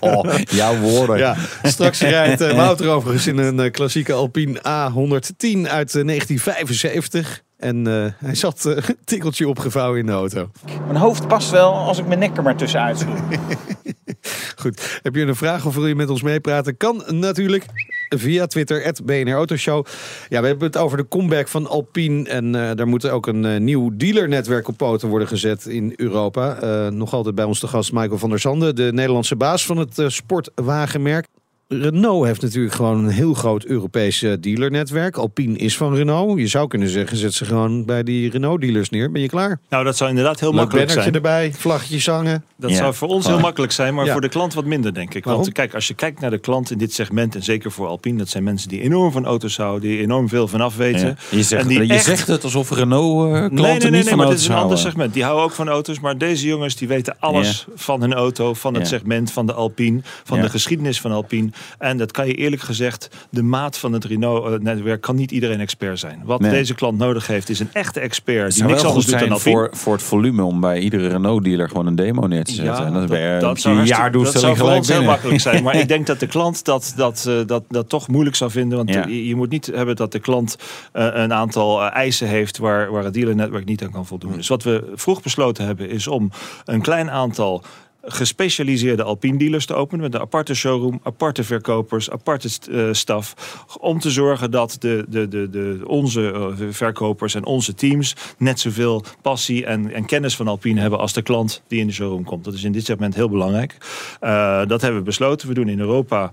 Oh, jouw woorden. Ja, straks rijdt eh, Wouter overigens in een eh, klassieke Alpine A110 uit eh, 1975. En eh, hij zat eh, een tikkeltje opgevouwen in de auto. Mijn hoofd past wel als ik mijn nek er maar tussenuit schroef. Goed, heb je een vraag of wil je met ons meepraten? Kan natuurlijk via Twitter, BNR Autoshow. Ja, we hebben het over de comeback van Alpine. En eh, daar moet ook een nieuw dealernetwerk op poten worden gezet in Europa. Nog altijd bij ons de gast Michael van der Zanden, de Nederlandse baas van het sportwagenmerk. Renault heeft natuurlijk gewoon een heel groot Europees eh, dealernetwerk. Alpine is van Renault. Je zou kunnen zeggen, zet ze gewoon bij die Renault-dealers neer. Ben je klaar? Nou, dat zou inderdaad heel Leuk makkelijk zijn. erbij, vlaggetjes hangen. Dat Ja, zou voor ons heel makkelijk zijn, maar Ja. voor de klant wat minder, denk ik. Waarom? Want kijk, als je kijkt naar de klant in dit segment, en zeker voor Alpine, dat zijn mensen die enorm van auto's houden, die enorm veel van af weten. Ja. Je, zegt, En die je echt- zegt het alsof Renault-klanten Nee, nee, nee, niet nee, van maar dit is een ander segment. Die houden ook van auto's, maar deze jongens die weten alles van hun auto, van het Ja. segment, van de Alpine, van Ja. de geschiedenis van Alpine. En dat kan je eerlijk gezegd, de maat van het Renault-netwerk kan niet iedereen expert zijn. Wat Nee. deze klant nodig heeft, is een echte expert die niks anders doet dan voor, voor het volume om bij iedere Renault-dealer gewoon een demo neer te zetten. en je dat, zou dat jaardoelstelling zou voor gelijk heel makkelijk zijn. Maar ik denk dat de klant dat, dat, eh, dat, dat toch moeilijk zou vinden. Want Ja. je, je moet niet hebben dat de klant eh, een aantal eh, eisen heeft waar, waar het dealernetwerk niet aan kan voldoen. Dus wat we vroeg besloten hebben is om een klein aantal gespecialiseerde Alpine dealers te openen met een aparte showroom, aparte verkopers, aparte eh, staf, om te zorgen dat de, de, de, de, onze eh, verkopers en onze teams net zoveel passie en, en kennis van Alpine hebben als de klant die in de showroom komt. Dat is in dit segment heel belangrijk. Eh, dat hebben we besloten. We doen in Europa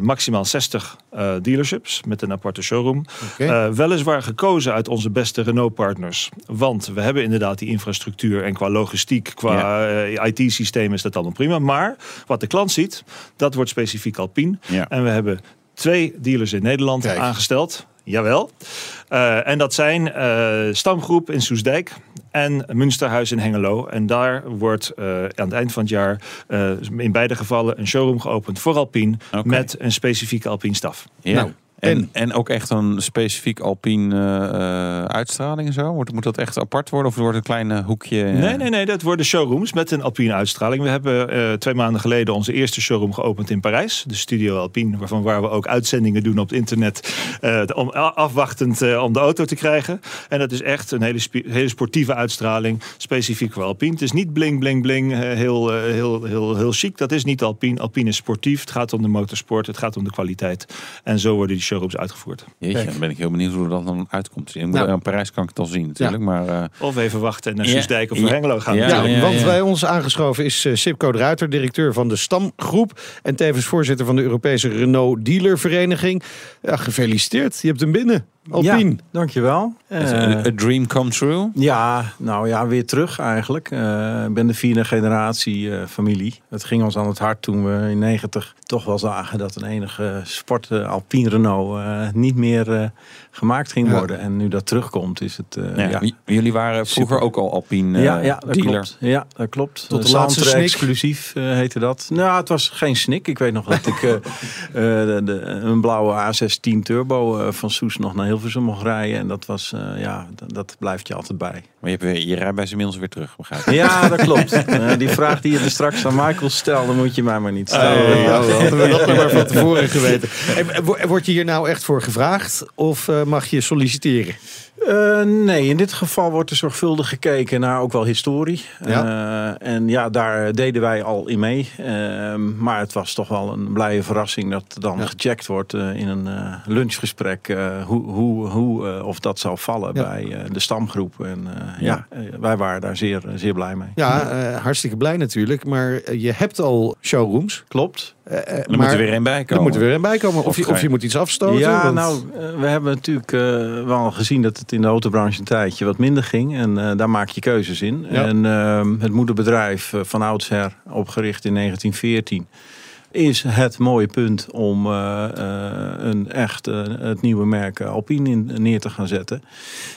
maximaal 60 eh, dealerships met een aparte showroom. Weliswaar gekozen uit onze beste Renault-partners. Want we hebben inderdaad die infrastructuur en qua logistiek, qua IT-systeem is dat allemaal prima. Maar wat de klant ziet, dat wordt specifiek Alpine. Ja. En we hebben twee dealers in Nederland Kijk. aangesteld. Jawel. Eh, en dat zijn eh, Stamgroep in Soesdijk en Münsterhuis in Hengelo. En daar wordt eh, aan het eind van het jaar in beide gevallen een showroom geopend voor Alpine met een specifieke Alpine staf. Ja. Nou, En, En- ook echt een specifiek Alpine eh, uitstraling en zo? Moet, moet dat echt apart worden of wordt het een klein eh, hoekje? eh? Nee, nee, nee. Dat worden showrooms met een Alpine uitstraling. We hebben eh, twee maanden geleden onze eerste showroom geopend in Parijs. De Studio Alpine, waarvan waar we ook uitzendingen doen op het internet. eh, om, afwachtend eh, om de auto te krijgen. En dat is echt een hele, hele sportieve uitstraling. Specifiek voor Alpine. Het is niet bling, bling, bling. eh, heel, eh, heel, heel, heel chic. Dat is niet Alpine. Alpine is sportief. Het gaat om de motorsport. Het gaat om de kwaliteit. En zo worden die showrooms uitgevoerd. Jeetje, dan ben ik heel benieuwd hoe dat dan uitkomt. In Nou. aan Parijs kan ik het al zien natuurlijk, maar... eh, Of even wachten en naar Ja, Soesdijk of ja, naar Hengelo gaan. ja, Ja, ja, want ja. bij ons aangeschoven is eh, Sipco de Ruiter, directeur van de Stamgroep. En tevens voorzitter van de Europese Renault Dealervereniging. Ja, gefeliciteerd, je hebt hem binnen. Alpine. Ja, dankjewel. Eh, een- a dream come true. ja, nou ja, weer terug eigenlijk. Eh, Ik ben de vierde generatie eh, familie. Het ging ons aan het hart toen we in 90 toch wel zagen dat een enige sport Alpine Renault niet meer eh, gemaakt ging Ja. worden. En nu dat terugkomt is het... eh, Ja, Jullie waren vroeger Super. ook al Alpine eh, ja, ja, dat dealer. klopt. Ja, dat klopt. Tot de Eh, laatste snik. exclusief eh, heette dat. Nou, het was geen snik. Ik weet nog dat ik eh, eh, de, de- een blauwe A16 Turbo eh, van Soes nog naar Hilversum mocht rijden. En dat was, eh, ja, dat, dat blijft je altijd bij. Maar je, hebt weer, je rijbewijs inmiddels weer terug, begrijp ik. Ja, dat klopt. Eh, die vraag die je er straks aan Michael stelde, moet je mij maar niet stellen. Oh, ja, hadden we dat maar van tevoren geweten. En, wo- Word je hier nou echt voor gevraagd of eh, mag je solliciteren? Eh, nee, in dit geval wordt er zorgvuldig gekeken naar ook wel historie. Ja. Eh, en ja, daar deden wij al in mee. Eh, maar het was toch wel een blije verrassing dat dan Ja. gecheckt wordt eh, in een lunchgesprek hoe, hoe, hoe of dat zou vallen Ja. bij de stamgroep. En ja, wij waren daar zeer, zeer blij mee. Ja, hartstikke blij natuurlijk. Maar je hebt al showrooms. Klopt. Eh, eh, Er maar moet er weer een bij er komen. moet er weer een bij komen. Of, Of je, of moet iets afstoten. Ja, want- nou, eh, we hebben natuurlijk eh, wel gezien dat het in de autobranche een tijdje wat minder ging. En eh, daar maak je keuzes in. Ja. En ehm, het moederbedrijf van oudsher, opgericht in 1914, is het mooie punt om eh, eh, een echt eh, het nieuwe merk Alpine in, neer te gaan zetten.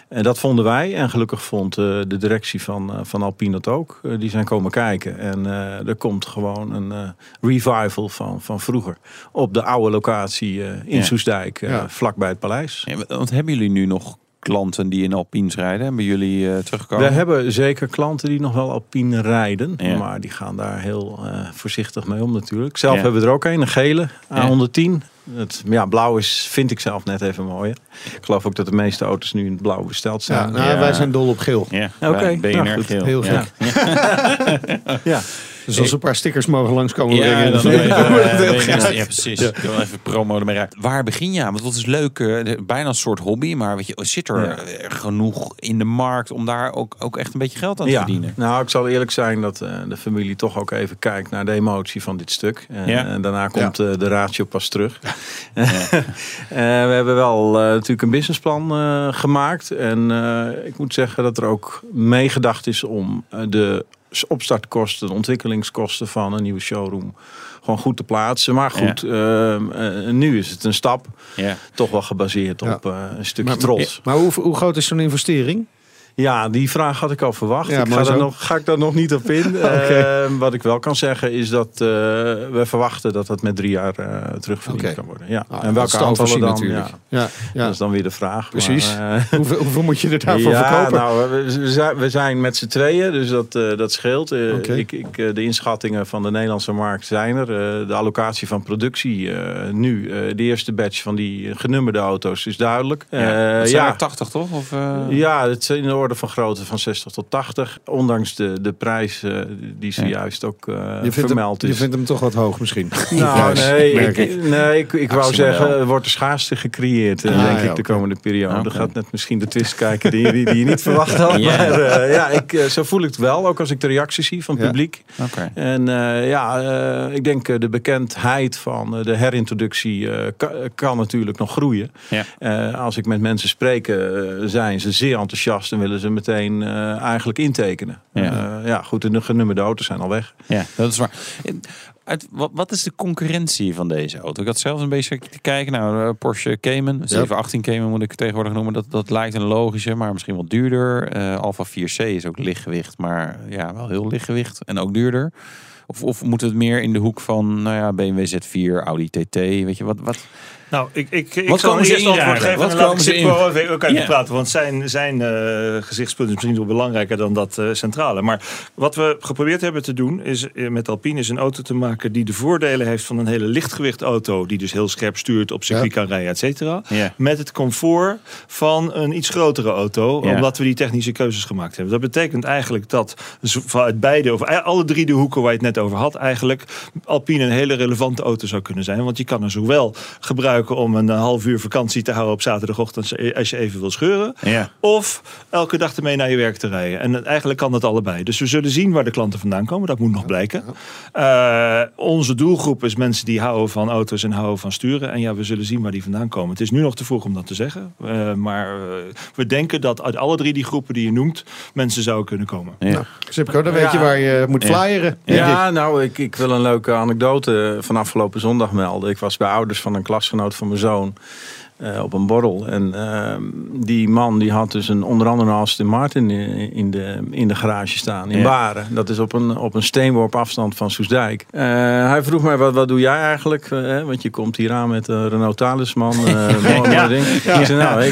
En dat vonden wij. En gelukkig vond de directie van, van Alpine dat ook. Die zijn komen kijken. En er komt gewoon een revival van, van vroeger. Op de oude locatie in Ja. Soesdijk, Ja. vlakbij het paleis. Ja, want hebben jullie nu nog klanten die in Alpines rijden? Hebben jullie eh teruggekomen? We hebben zeker klanten die nog wel Alpine rijden. Ja. Maar die gaan daar heel eh, voorzichtig mee om natuurlijk. Zelf Ja. hebben we er ook een, een gele Ja. A110. Het, ja, blauw is, vind ik zelf net even mooier. Ik geloof ook dat de meeste auto's nu in het blauw besteld ja, zijn. nou, Ja. wij zijn dol op geel. Ja, Oké, bij BNR nou. Heel ja. Ja. Dus als we een paar stickers mogen langskomen Ja, brengen. dan ja, heel ben je- graag. ja, precies. Ik wil even promo ermee uit. Waar begin je aan? Want dat is leuk. eh, bijna een soort hobby. Maar weet je, zit er Ja. eh, genoeg in de markt om daar ook, ook echt een beetje geld aan te Ja, verdienen? nou ik zal eerlijk zijn dat eh, de familie toch ook even kijkt naar de emotie van dit stuk. En, Ja. en daarna komt eh, de ratio pas terug. Eh, we hebben wel eh, natuurlijk een businessplan eh, gemaakt. En eh, ik moet zeggen dat er ook meegedacht is om de opstartkosten, ontwikkelingskosten van een nieuwe showroom gewoon goed te plaatsen. Maar goed, eh, eh, nu is het een stap. Ja. Toch wel gebaseerd Ja. op eh, een stukje Maar, trots. maar hoe, hoe groot is zo'n investering? Ja, die vraag had ik al verwacht. Ja, ik ga, daar nog, ga ik daar nog niet op in. Eh, wat ik wel kan zeggen is dat eh, we verwachten dat dat met drie jaar eh terugverdiend kan worden. Ja. Ah, en welke aantallen dan? natuurlijk. Ja, Ja, ja. Dat is dan weer de vraag. Precies. Maar, Hoeveel, hoeveel moet je er daarvoor ja, verkopen? nou, we, zijn, we zijn met z'n tweeën, dus dat, dat scheelt. Ik, ik, de inschattingen van de Nederlandse markt zijn er. De allocatie van productie nu, de eerste batch van die genummerde auto's is duidelijk. Ja. Het zijn er 80 toch? Of? Ja, het de orde van grootte van 60 tot 80. Ondanks de, de prijs eh, die zojuist ook eh, je, vindt vermeld hem, je is. vindt hem toch wat hoog misschien? Nou, prijs, nee, ik, nee, ik, ik wou zeggen, er wordt er schaarste gecreëerd, eh, Ah, denk ja, ik, de komende periode. Oké. Er gaat net misschien de twist kijken die, die, die je niet verwacht had. Ja. Maar eh, ja, ik, zo voel ik het wel, ook als ik de reacties zie van het Ja. publiek. Oké. En eh, ja, eh, ik denk de bekendheid van de herintroductie eh, ka- kan natuurlijk nog groeien. Ja. Eh, als ik met mensen spreek, zijn ze zeer enthousiast en willen ze meteen eh, eigenlijk intekenen. Ja. Ja. ja, goed, de genummerde auto's zijn al weg. Ja, dat is waar. Uit, wat, wat is de concurrentie van deze auto? Ik had zelf een beetje te kijken. Nou, Porsche Cayman, 718 Cayman moet ik het tegenwoordig noemen. Dat, dat lijkt een logische, maar misschien wat duurder. Eh Alfa 4C is ook lichtgewicht, maar ja, wel heel lichtgewicht en ook duurder. Of, of moet het meer in de hoek van nou ja, BMW Z4, Audi TT? Weet je, wat, wat, Nou, ik, ik, ik Wat zal komen ze eerst antwoord geven Wat en dan laat komen ik ze Sipko in- even ook even Ja. praten. Want zijn, zijn eh, gezichtspunt is misschien wel belangrijker dan dat eh, centrale. Maar wat we geprobeerd hebben te doen is eh, met Alpine is een auto te maken die de voordelen heeft van een hele lichtgewicht auto. Die dus heel scherp stuurt, op circuit kan rijden, et cetera. Ja. Met het comfort van een iets grotere auto. Ja. Omdat we die technische keuzes gemaakt hebben. Dat betekent eigenlijk dat vanuit beide, of alle drie de hoeken waar je het net over had, eigenlijk Alpine een hele relevante auto zou kunnen zijn. Want je kan er zowel gebruiken om een half uur vakantie te houden op zaterdagochtend als je even wil scheuren. Ja. Of elke dag ermee naar je werk te rijden. En eigenlijk kan dat allebei. Dus we zullen zien waar de klanten vandaan komen. Dat moet nog blijken. Eh, onze doelgroep is mensen die houden van auto's en houden van sturen. En ja, we zullen zien waar die vandaan komen. Het is nu nog te vroeg om dat te zeggen. Eh, maar eh, we denken dat uit alle drie die groepen die je noemt... mensen zouden kunnen komen. Ja. Sipko, dan weet je waar je moet Ja. flyeren. Ja, nou, ik, ik wil een leuke anekdote van afgelopen zondag melden. Ik was bij ouders van een klasgenoot van mijn zoon eh, op een borrel. En ehm, die man die had dus een, onder andere een Aston Martin in, in, de, in de garage staan. In Ja. Baren. Dat is op een, op een steenworp afstand van Soesdijk. Eh, hij vroeg mij, wat, wat doe jij eigenlijk? Eh, want je komt hier aan met een Renault Talisman. Ja. Ik zei, nou, ik,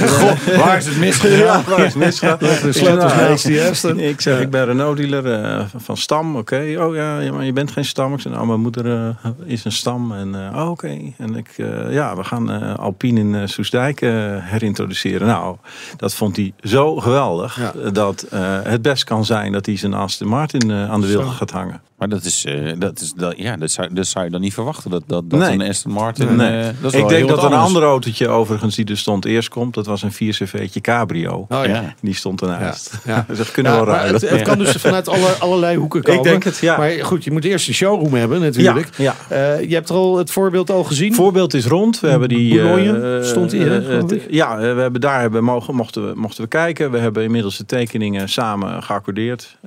Waar is het misgegaan? waar is het misgegaan? De Ik zei, sleutels nou, ik zeg, ik ben Renault-dealer eh, van Stam. Oké, oh ja, maar je bent geen Stam. Ik zeg, nou, mijn moeder is een Stam. En oh, oké. En ik, ja, we gaan Alpine in uh, Soesdijk uh, herintroduceren. Nou, dat vond hij zo geweldig. Ja. Dat het best kan zijn dat hij zijn Aston Martin aan de wil gaat hangen. Maar dat is, uh, dat is dat, ja, dat zou, dat zou je dan niet verwachten. Dat, dat, dat Nee. een Aston Martin. Nee. uh, dat is ik wel denk heel dat een ander autootje overigens die er stond eerst komt. Dat was een 4CV'tje Cabrio. Oh, ja. Ja. Die stond ernaast. Ja. Ja. Dus dat kunnen Ja, we wel ruilen. het, het kan dus vanuit alle, allerlei hoeken komen. Ik denk het, ja. Maar goed, je moet eerst een showroom hebben natuurlijk. Ja, Uh, je hebt er al het voorbeeld al gezien. Voorbeeld is rond. We hebben die. Boulogne uh, stond hier, ja, we hebben daar hebben mogen, mochten, we, mochten we kijken. We hebben inmiddels de tekeningen samen geaccordeerd.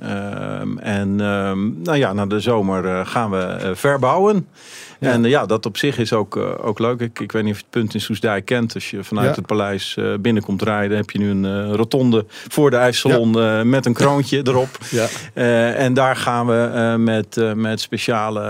Um, en um, nou ja, na de zomer uh, gaan we uh, verbouwen. Ja. En uh, ja, dat op zich is ook, ook leuk. Ik, ik weet niet of je het punt in Soesdijk kent. Als je vanuit ja. het paleis binnenkomt rijden, heb je nu een rotonde voor de IJsselon ja. met een kroontje erop. Ja. Uh, en daar gaan we uh, met, uh, met speciale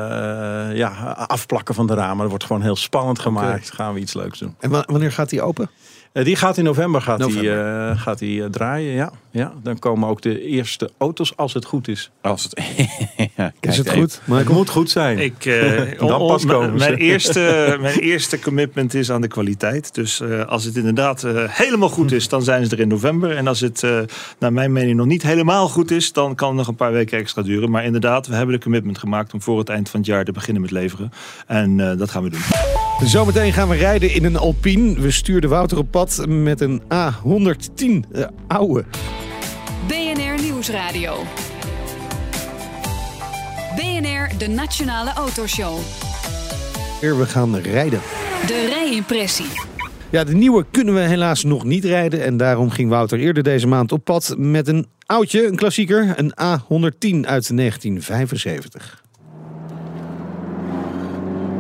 ja, afplakken van de ramen. Dat wordt gewoon heel spannend gemaakt. Okay. Gaan we iets leuks doen. En wanneer gaat die open? Uh, die gaat in november, gaat november. Die, uh, gaat die uh, draaien. Ja. Ja, dan komen ook de eerste auto's als het goed is. Als het, ja, is het goed? Maar het moet goed zijn. Ik, uh, dan pas komen mijn, eerste, mijn eerste commitment is aan de kwaliteit. Dus uh, als het inderdaad uh, helemaal goed is, dan zijn ze er in november. En als het uh, naar mijn mening nog niet helemaal goed is, dan kan het nog een paar weken extra duren. Maar inderdaad, we hebben de commitment gemaakt om voor het eind van het jaar te beginnen met leveren. En uh, dat gaan we doen. Zometeen gaan we rijden in een Alpine. We stuurden Wouter op pad met een A110 uh, oude. BNR Nieuwsradio. BNR, de Nationale Autoshow. We gaan rijden. De rijimpressie. Ja, de nieuwe kunnen we helaas nog niet rijden. En daarom ging Wouter eerder deze maand op pad met een oudje, een klassieker. Een A110 uit 1975.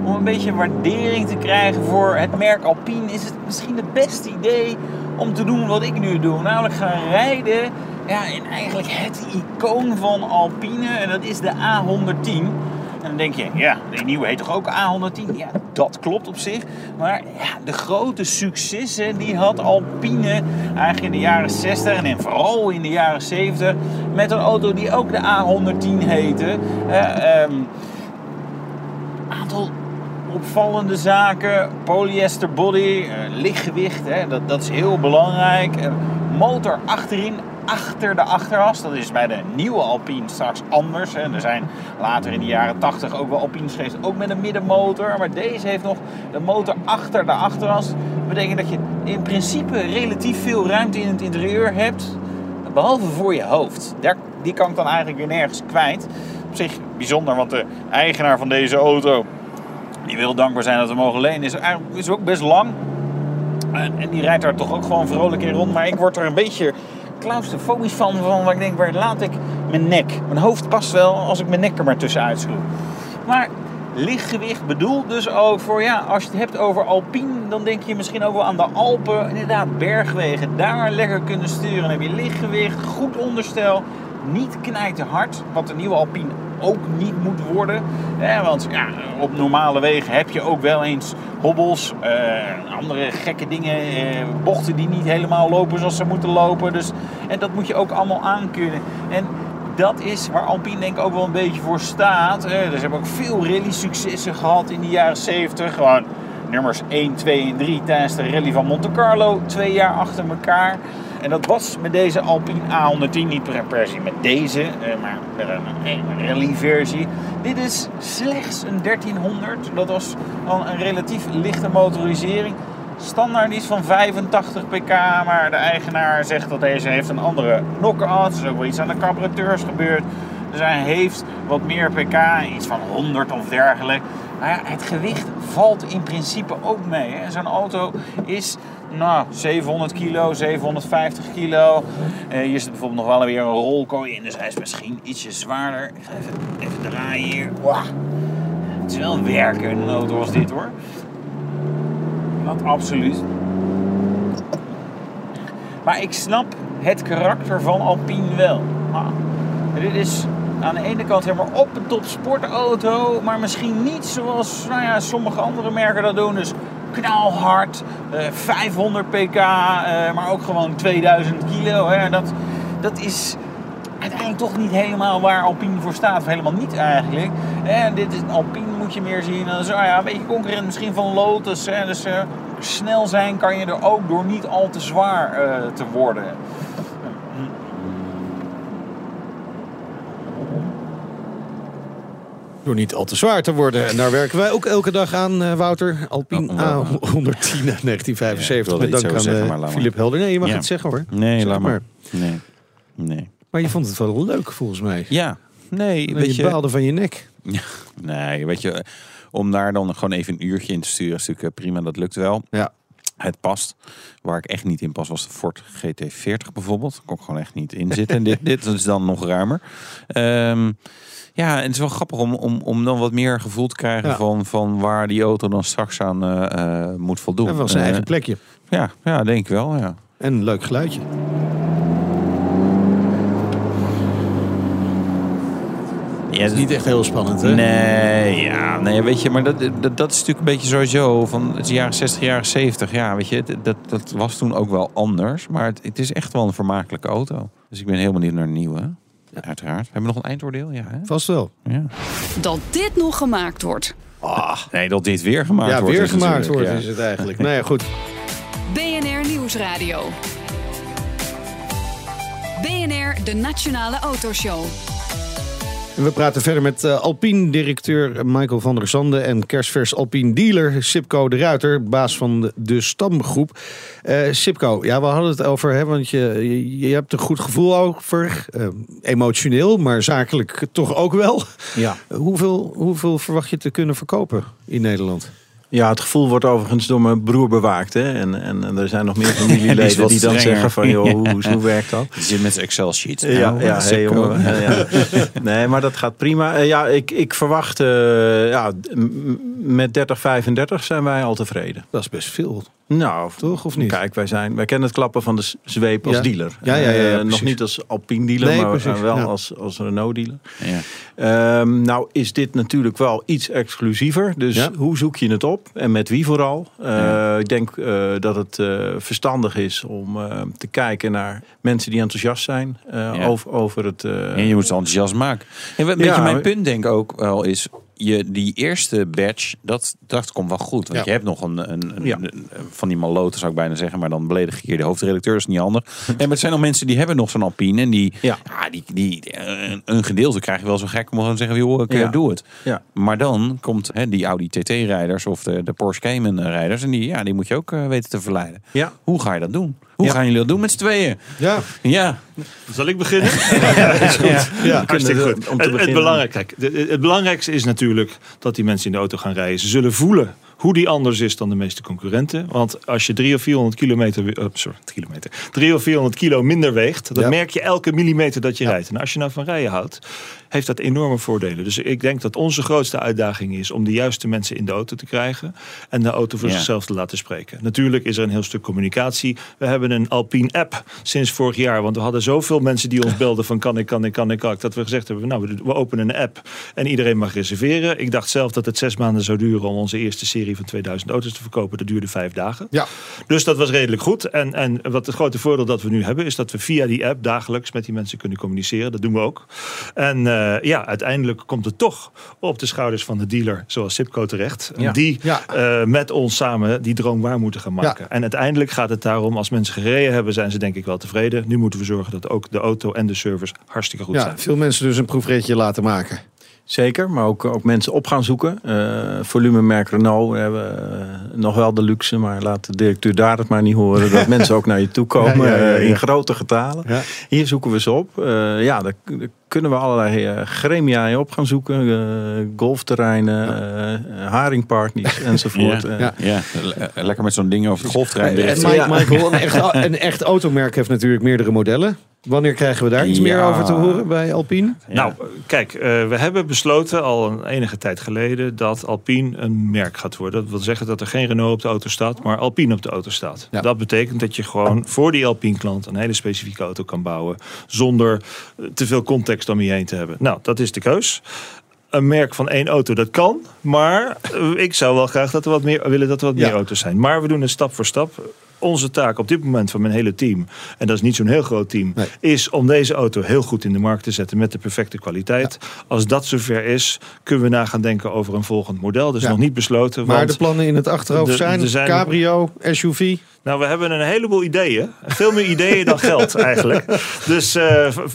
Om een beetje waardering te krijgen voor het merk Alpine... is het misschien het beste idee om te doen wat ik nu doe. Namelijk gaan rijden ja, in eigenlijk het icoon van Alpine. En dat is de A110. En dan denk je, ja, die nieuwe heet toch ook A110? Ja, dat klopt op zich. Maar ja, de grote successen die had Alpine eigenlijk in de jaren 60 en vooral in de jaren 70... met een auto die ook de A110 heette. Uh, um, aantal opvallende zaken. Polyester body, uh, lichtgewicht, hè, dat, dat is heel belangrijk. Uh, motor achterin, achter de achteras. Dat is bij de nieuwe Alpine straks anders. Hè. Er zijn later in de jaren 80 ook wel Alpines geweest, ook met een middenmotor. Maar deze heeft nog de motor achter de achteras. Dat betekent dat je in principe relatief veel ruimte in het interieur hebt. Behalve voor je hoofd. Daar, die kan ik dan eigenlijk weer nergens kwijt. Op zich bijzonder, want de eigenaar van deze auto die wil dankbaar zijn dat we mogen lenen, is, is ook best lang. En, en, die rijdt daar toch ook gewoon vrolijk in rond. Maar ik word er een beetje claustrofobisch van, van waar ik denk, waar laat ik mijn nek? Mijn hoofd past wel als ik mijn nek er maar tussenuit schroef. Maar lichtgewicht bedoelt dus ook voor, ja, als je het hebt over Alpine, dan denk je misschien ook wel aan de Alpen. Inderdaad, bergwegen, daar lekker kunnen sturen. Dan heb je lichtgewicht, goed onderstel, niet knijten hard, wat de nieuwe Alpine ook niet moet worden. Want ja, op normale wegen heb je ook wel eens hobbels, eh, andere gekke dingen, eh, bochten die niet helemaal lopen zoals ze moeten lopen. Dus, en dat moet je ook allemaal aankunnen. En dat is waar Alpine denk ik ook wel een beetje voor staat. Eh, dus ze hebben ook veel rally-successen gehad in de jaren 70. Gewoon nummers 1, 2 en 3 tijdens de rally van Monte Carlo. Twee jaar achter elkaar. En dat was met deze Alpine A110 niet per, se met deze, eh, maar een, een rally-versie. Dit is slechts een 1300. Dat was al een relatief lichte motorisering. Standaard is van 85 pk, maar de eigenaar zegt dat deze heeft een andere knock-out. Er is ook wel iets aan de carburateurs gebeurd. Dus hij heeft wat meer pk, iets van 100 of dergelijke. Maar ja, het gewicht valt in principe ook mee. Zo'n auto is nou, 700 kilo, 750 kilo. Eh, hier zit bijvoorbeeld nog wel weer een rolkooi in, dus hij is misschien ietsje zwaarder. Even, draaien hier. Het is wel werken, een auto als dit hoor. Dat absoluut. Maar ik snap het karakter van Alpine wel. Ah, dit is aan de ene kant helemaal op een top sportauto, maar misschien niet zoals nou ja, sommige andere merken dat doen. Dus knalhard, eh, 500 pk, eh, maar ook gewoon 2000 kilo. Hè. Dat, dat is uiteindelijk toch niet helemaal waar Alpine voor staat. Of helemaal niet eigenlijk. En dit is Alpine moet je meer zien ah ja, een beetje concurrent misschien van Lotus. Dus eh, snel zijn kan je er ook door niet al te zwaar eh, te worden. Door niet al te zwaar te worden. En daar werken wij ook elke dag aan, eh, Wouter. Alpine Oh, oh, A110 1975. Ja, met iets dank aan zeggen, eh, maar laat maar. Philip Helder. Nee, je mag Ja. het zeggen hoor. Nee, Zeg laat maar. Nee. Nee. Maar je vond het wel leuk volgens mij. Ja. Nee, Nee, weet je je... baalde van je nek. Nee, weet je, om daar dan gewoon even een uurtje in te sturen is natuurlijk eh, prima, dat lukt wel. Ja. Het past. Waar ik echt niet in pas was de Ford GT40 bijvoorbeeld. Daar kon ik gewoon echt niet in zitten. En dit, dit is dan nog ruimer. Ehm, ja, en het is wel grappig om, om, om dan wat meer gevoel te krijgen Ja. van, van waar die auto dan straks aan eh, eh, moet voldoen. Dat was zijn Eh, eigen plekje. ja, ja, denk ik wel. Ja. En een leuk geluidje. Ja, is niet echt heel spannend hè? Nee, ja, nee, weet je, maar dat, dat, dat is natuurlijk een beetje sowieso van het jaren 60, jaren 70. Ja, weet je, dat, dat, was toen ook wel anders. Maar het, het is echt wel een vermakelijke auto. Dus ik ben heel benieuwd naar een nieuwe. Uiteraard. Hebben we nog een eindoordeel? Ja, hè? Vast wel. ja. Dat dit nog gemaakt wordt. Nee, dat dit weer gemaakt ja, wordt. weer gemaakt wordt ja. is het eigenlijk. nou ja, goed. BNR Nieuwsradio. BNR, de Nationale Autoshow. En we praten verder met eh, Alpine-directeur Michael van der Zande en kerstvers Alpine-dealer Sipco de Ruiter, baas van de, de stamgroep. Eh Sipco, ja, we hadden het over, hè, want je, je, je hebt een goed gevoel over, eh, emotioneel, maar zakelijk toch ook wel. Ja. Hoeveel, hoeveel verwacht je te kunnen verkopen in Nederland? Ja, het gevoel wordt overigens door mijn broer bewaakt. Hè? En, en, en er zijn nog meer die familieleden wat die dan strenger. zeggen van... joh, hoe, hoe werkt dat? Die zit met Excel-sheet. Ja, Nou, ja, hey, jongen. eh, Ja, ja. Nee, maar dat gaat prima. Eh, ja, ik, ik verwacht... eh, ja, met 30, 35 zijn wij al tevreden. Dat is best veel. Nou, Toch, of niet? Kijk, wij, zijn, wij kennen het klappen van de zweep als Ja. dealer. Ja, ja, ja, ja, Eh, nog niet als Alpine dealer, Nee, maar precies, eh, wel ja. als, als Renault dealer. Ja. Ehm, nou is dit natuurlijk wel iets exclusiever. Dus Ja. hoe zoek je het op en met wie vooral? Eh, Ja. Ik denk eh, dat het eh, verstandig is om eh, te kijken naar mensen die enthousiast zijn eh, Ja. over, over het... eh, En je moet het enthousiast maken. En een beetje Ja, mijn punt denk ik ook wel is... Je, die eerste batch, dat, dat komt wel goed. Want Ja. je hebt nog een, een, een- Ja. een- van die maloten, zou ik bijna zeggen. Maar dan beledig ik hier de hoofdredacteur, is niet handig. En maar het zijn nog mensen die hebben nog zo'n Alpine. En die, Ja. die, die, een, een gedeelte krijg je wel zo gek om gewoon te zeggen... joh, ik eh, Ja. doe het. Ja. Maar dan komt hè, die Audi TT-rijders of de, de Porsche Cayman-rijders. En die, ja, die moet je ook eh, weten te verleiden. Ja. Hoe ga je dat doen? Hoe Ja. gaan jullie dat doen met z'n tweeën? Ja, Ja, Zal ik beginnen? ja. Hartstikke kunnen, goed. om te Het, het, belangrijk, kijk, het belangrijkste is natuurlijk dat die mensen in de auto gaan rijden. Ze zullen voelen hoe die anders is dan de meeste concurrenten. Want als je 300 of 400 kilometer, eh, sorry, kilometer, 300 of 400 kilo minder weegt, dan Ja. merk je elke millimeter dat je Ja. rijdt. En als je nou van rijden houdt, heeft dat enorme voordelen. Dus ik denk dat onze grootste uitdaging is om de juiste mensen in de auto te krijgen en de auto voor Ja. zichzelf te laten spreken. Natuurlijk is er een heel stuk communicatie. We hebben een Alpine app sinds vorig jaar, want we hadden zoveel mensen die ons belden van kan ik, kan ik, kan ik, kan ik, dat we gezegd hebben, nou we- openen een app en iedereen mag reserveren. Ik dacht zelf dat het zes maanden zou duren om onze eerste serie van 2000 auto's te verkopen. Dat duurde vijf dagen. Ja. Dus dat was redelijk goed. En, en wat het grote voordeel dat we nu hebben, is dat we via die app dagelijks met die mensen kunnen communiceren. Dat doen we ook. En eh, ja, uiteindelijk komt het toch op de schouders van de dealer, zoals Sipco terecht. Ja. Die Ja. eh, met ons samen die droom waar moeten gaan maken. En uiteindelijk gaat het daarom, als mensen gereden hebben, zijn ze denk ik wel tevreden. Nu moeten we zorgen dat ook de auto en de service hartstikke goed Ja, zijn. veel mensen dus een proefritje laten maken. Zeker, maar ook, ook mensen op gaan zoeken. Eh volumemerk Renault we hebben nog wel de luxe, maar laat de directeur daar het maar niet horen. Dat mensen ook naar je toe komen Ja, ja, ja, ja. in grote getalen. Ja. Hier zoeken we ze op. Eh, ja, daar kunnen we allerlei eh, gremia op gaan zoeken. Eh, golfterreinen, eh, haringpartners enzovoort. Ja. Ja. Ja, le- lekker met zo'n ding over het golfterrein. En. Mike-. Michael, een echt, een echt automerk heeft natuurlijk meerdere modellen. Wanneer krijgen we daar iets meer over te horen bij Alpine? Ja. Nou, kijk, eh, we hebben besloten al een enige tijd geleden dat Alpine een merk gaat worden. Dat wil zeggen dat er geen Renault op de auto staat, maar Alpine op de auto staat. Ja. Dat betekent dat je gewoon voor die Alpine-klant een hele specifieke auto kan bouwen zonder te veel context om je heen te hebben. Nou, dat is de keus. Een merk van één auto, dat kan. Maar eh, ik zou wel graag dat er wat meer, willen dat er wat Ja. meer auto's zijn. Maar we doen het stap voor stap. Onze taak op dit moment van mijn hele team, en dat is niet zo'n heel groot team, Nee. is om deze auto heel goed in de markt te zetten met de perfecte kwaliteit. Als dat zover is, kunnen we na gaan denken over een volgend model. Dat is Ja. nog niet besloten. Maar de plannen in het achterhoofd de- zijn, zijn- cabrio, SUV. Nou, we hebben een heleboel ideeën. Veel meer ideeën dan geld eigenlijk. Dus eh,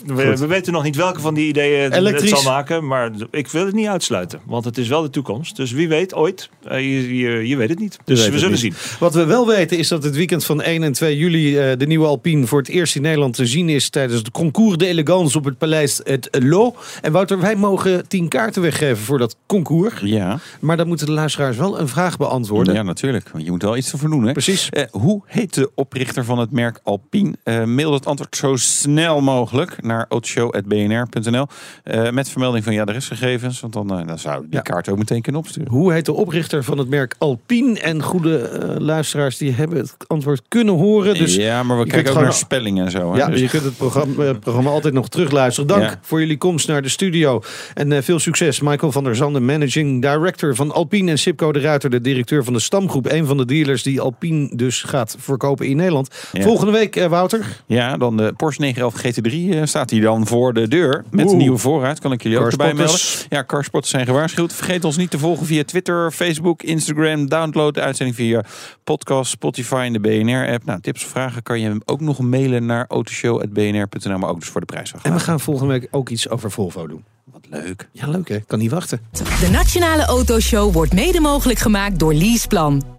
we, we weten nog niet welke van die ideeën het- zal maken. Maar ik wil het niet uitsluiten. Want het is wel de toekomst. Dus wie weet ooit. eh, je, je, je weet het niet. Dus we zullen niet. zien. Wat we wel weten is dat het weekend van 1 en 2 juli eh, de nieuwe Alpine voor het eerst in Nederland te zien is tijdens het Concours de Elegance op het Paleis het Lo. En Wouter, wij mogen 10 kaarten weggeven voor dat concours. Ja, Maar dan moeten de luisteraars wel een vraag beantwoorden. ja, natuurlijk. Want je moet wel iets ervoor doen. Hè? Precies. Eh, hoe heet de oprichter van het merk Alpine? Eh, mail het antwoord zo snel mogelijk naar autoshow.bnr.nl eh, met vermelding van je adresgegevens. Want dan, eh, dan zou die Ja. kaart ook meteen kunnen opsturen. Hoe heet de oprichter van het merk Alpine? En goede luisteraars die hebben het antwoord kunnen horen. Dus ja, maar we kijken ook gewoon- naar spelling en zo. Hè? Ja, Dus- je kunt het programma, het programma altijd nog terugluisteren. Dank Ja. voor jullie komst naar de studio. En veel succes. Michael van der Zanden, managing director van Alpine. En Sipco de Ruiter, de directeur van de Stamgroep. Een van de dealers die Alpine dus gaat verkopen in Nederland. Ja. Volgende week, eh, Wouter. Ja, dan de Porsche 911 GT3 eh, staat hier dan voor de deur. Met Oeh. een nieuwe voorruit, kan ik jullie ook erbij melden. Ja, carspotters zijn gewaarschuwd. Vergeet ons niet te volgen via Twitter, Facebook, Instagram. Download de uitzending via podcast, Spotify en de BNR-app. Nou, tips of vragen kan je hem ook nog mailen naar autoshow.bnr.nl. Maar ook dus voor de prijs. En we gaan volgende week ook iets over Volvo doen. Wat leuk. Ja, leuk hè? Kan niet wachten. De Nationale Autoshow wordt mede mogelijk gemaakt door Leaseplan.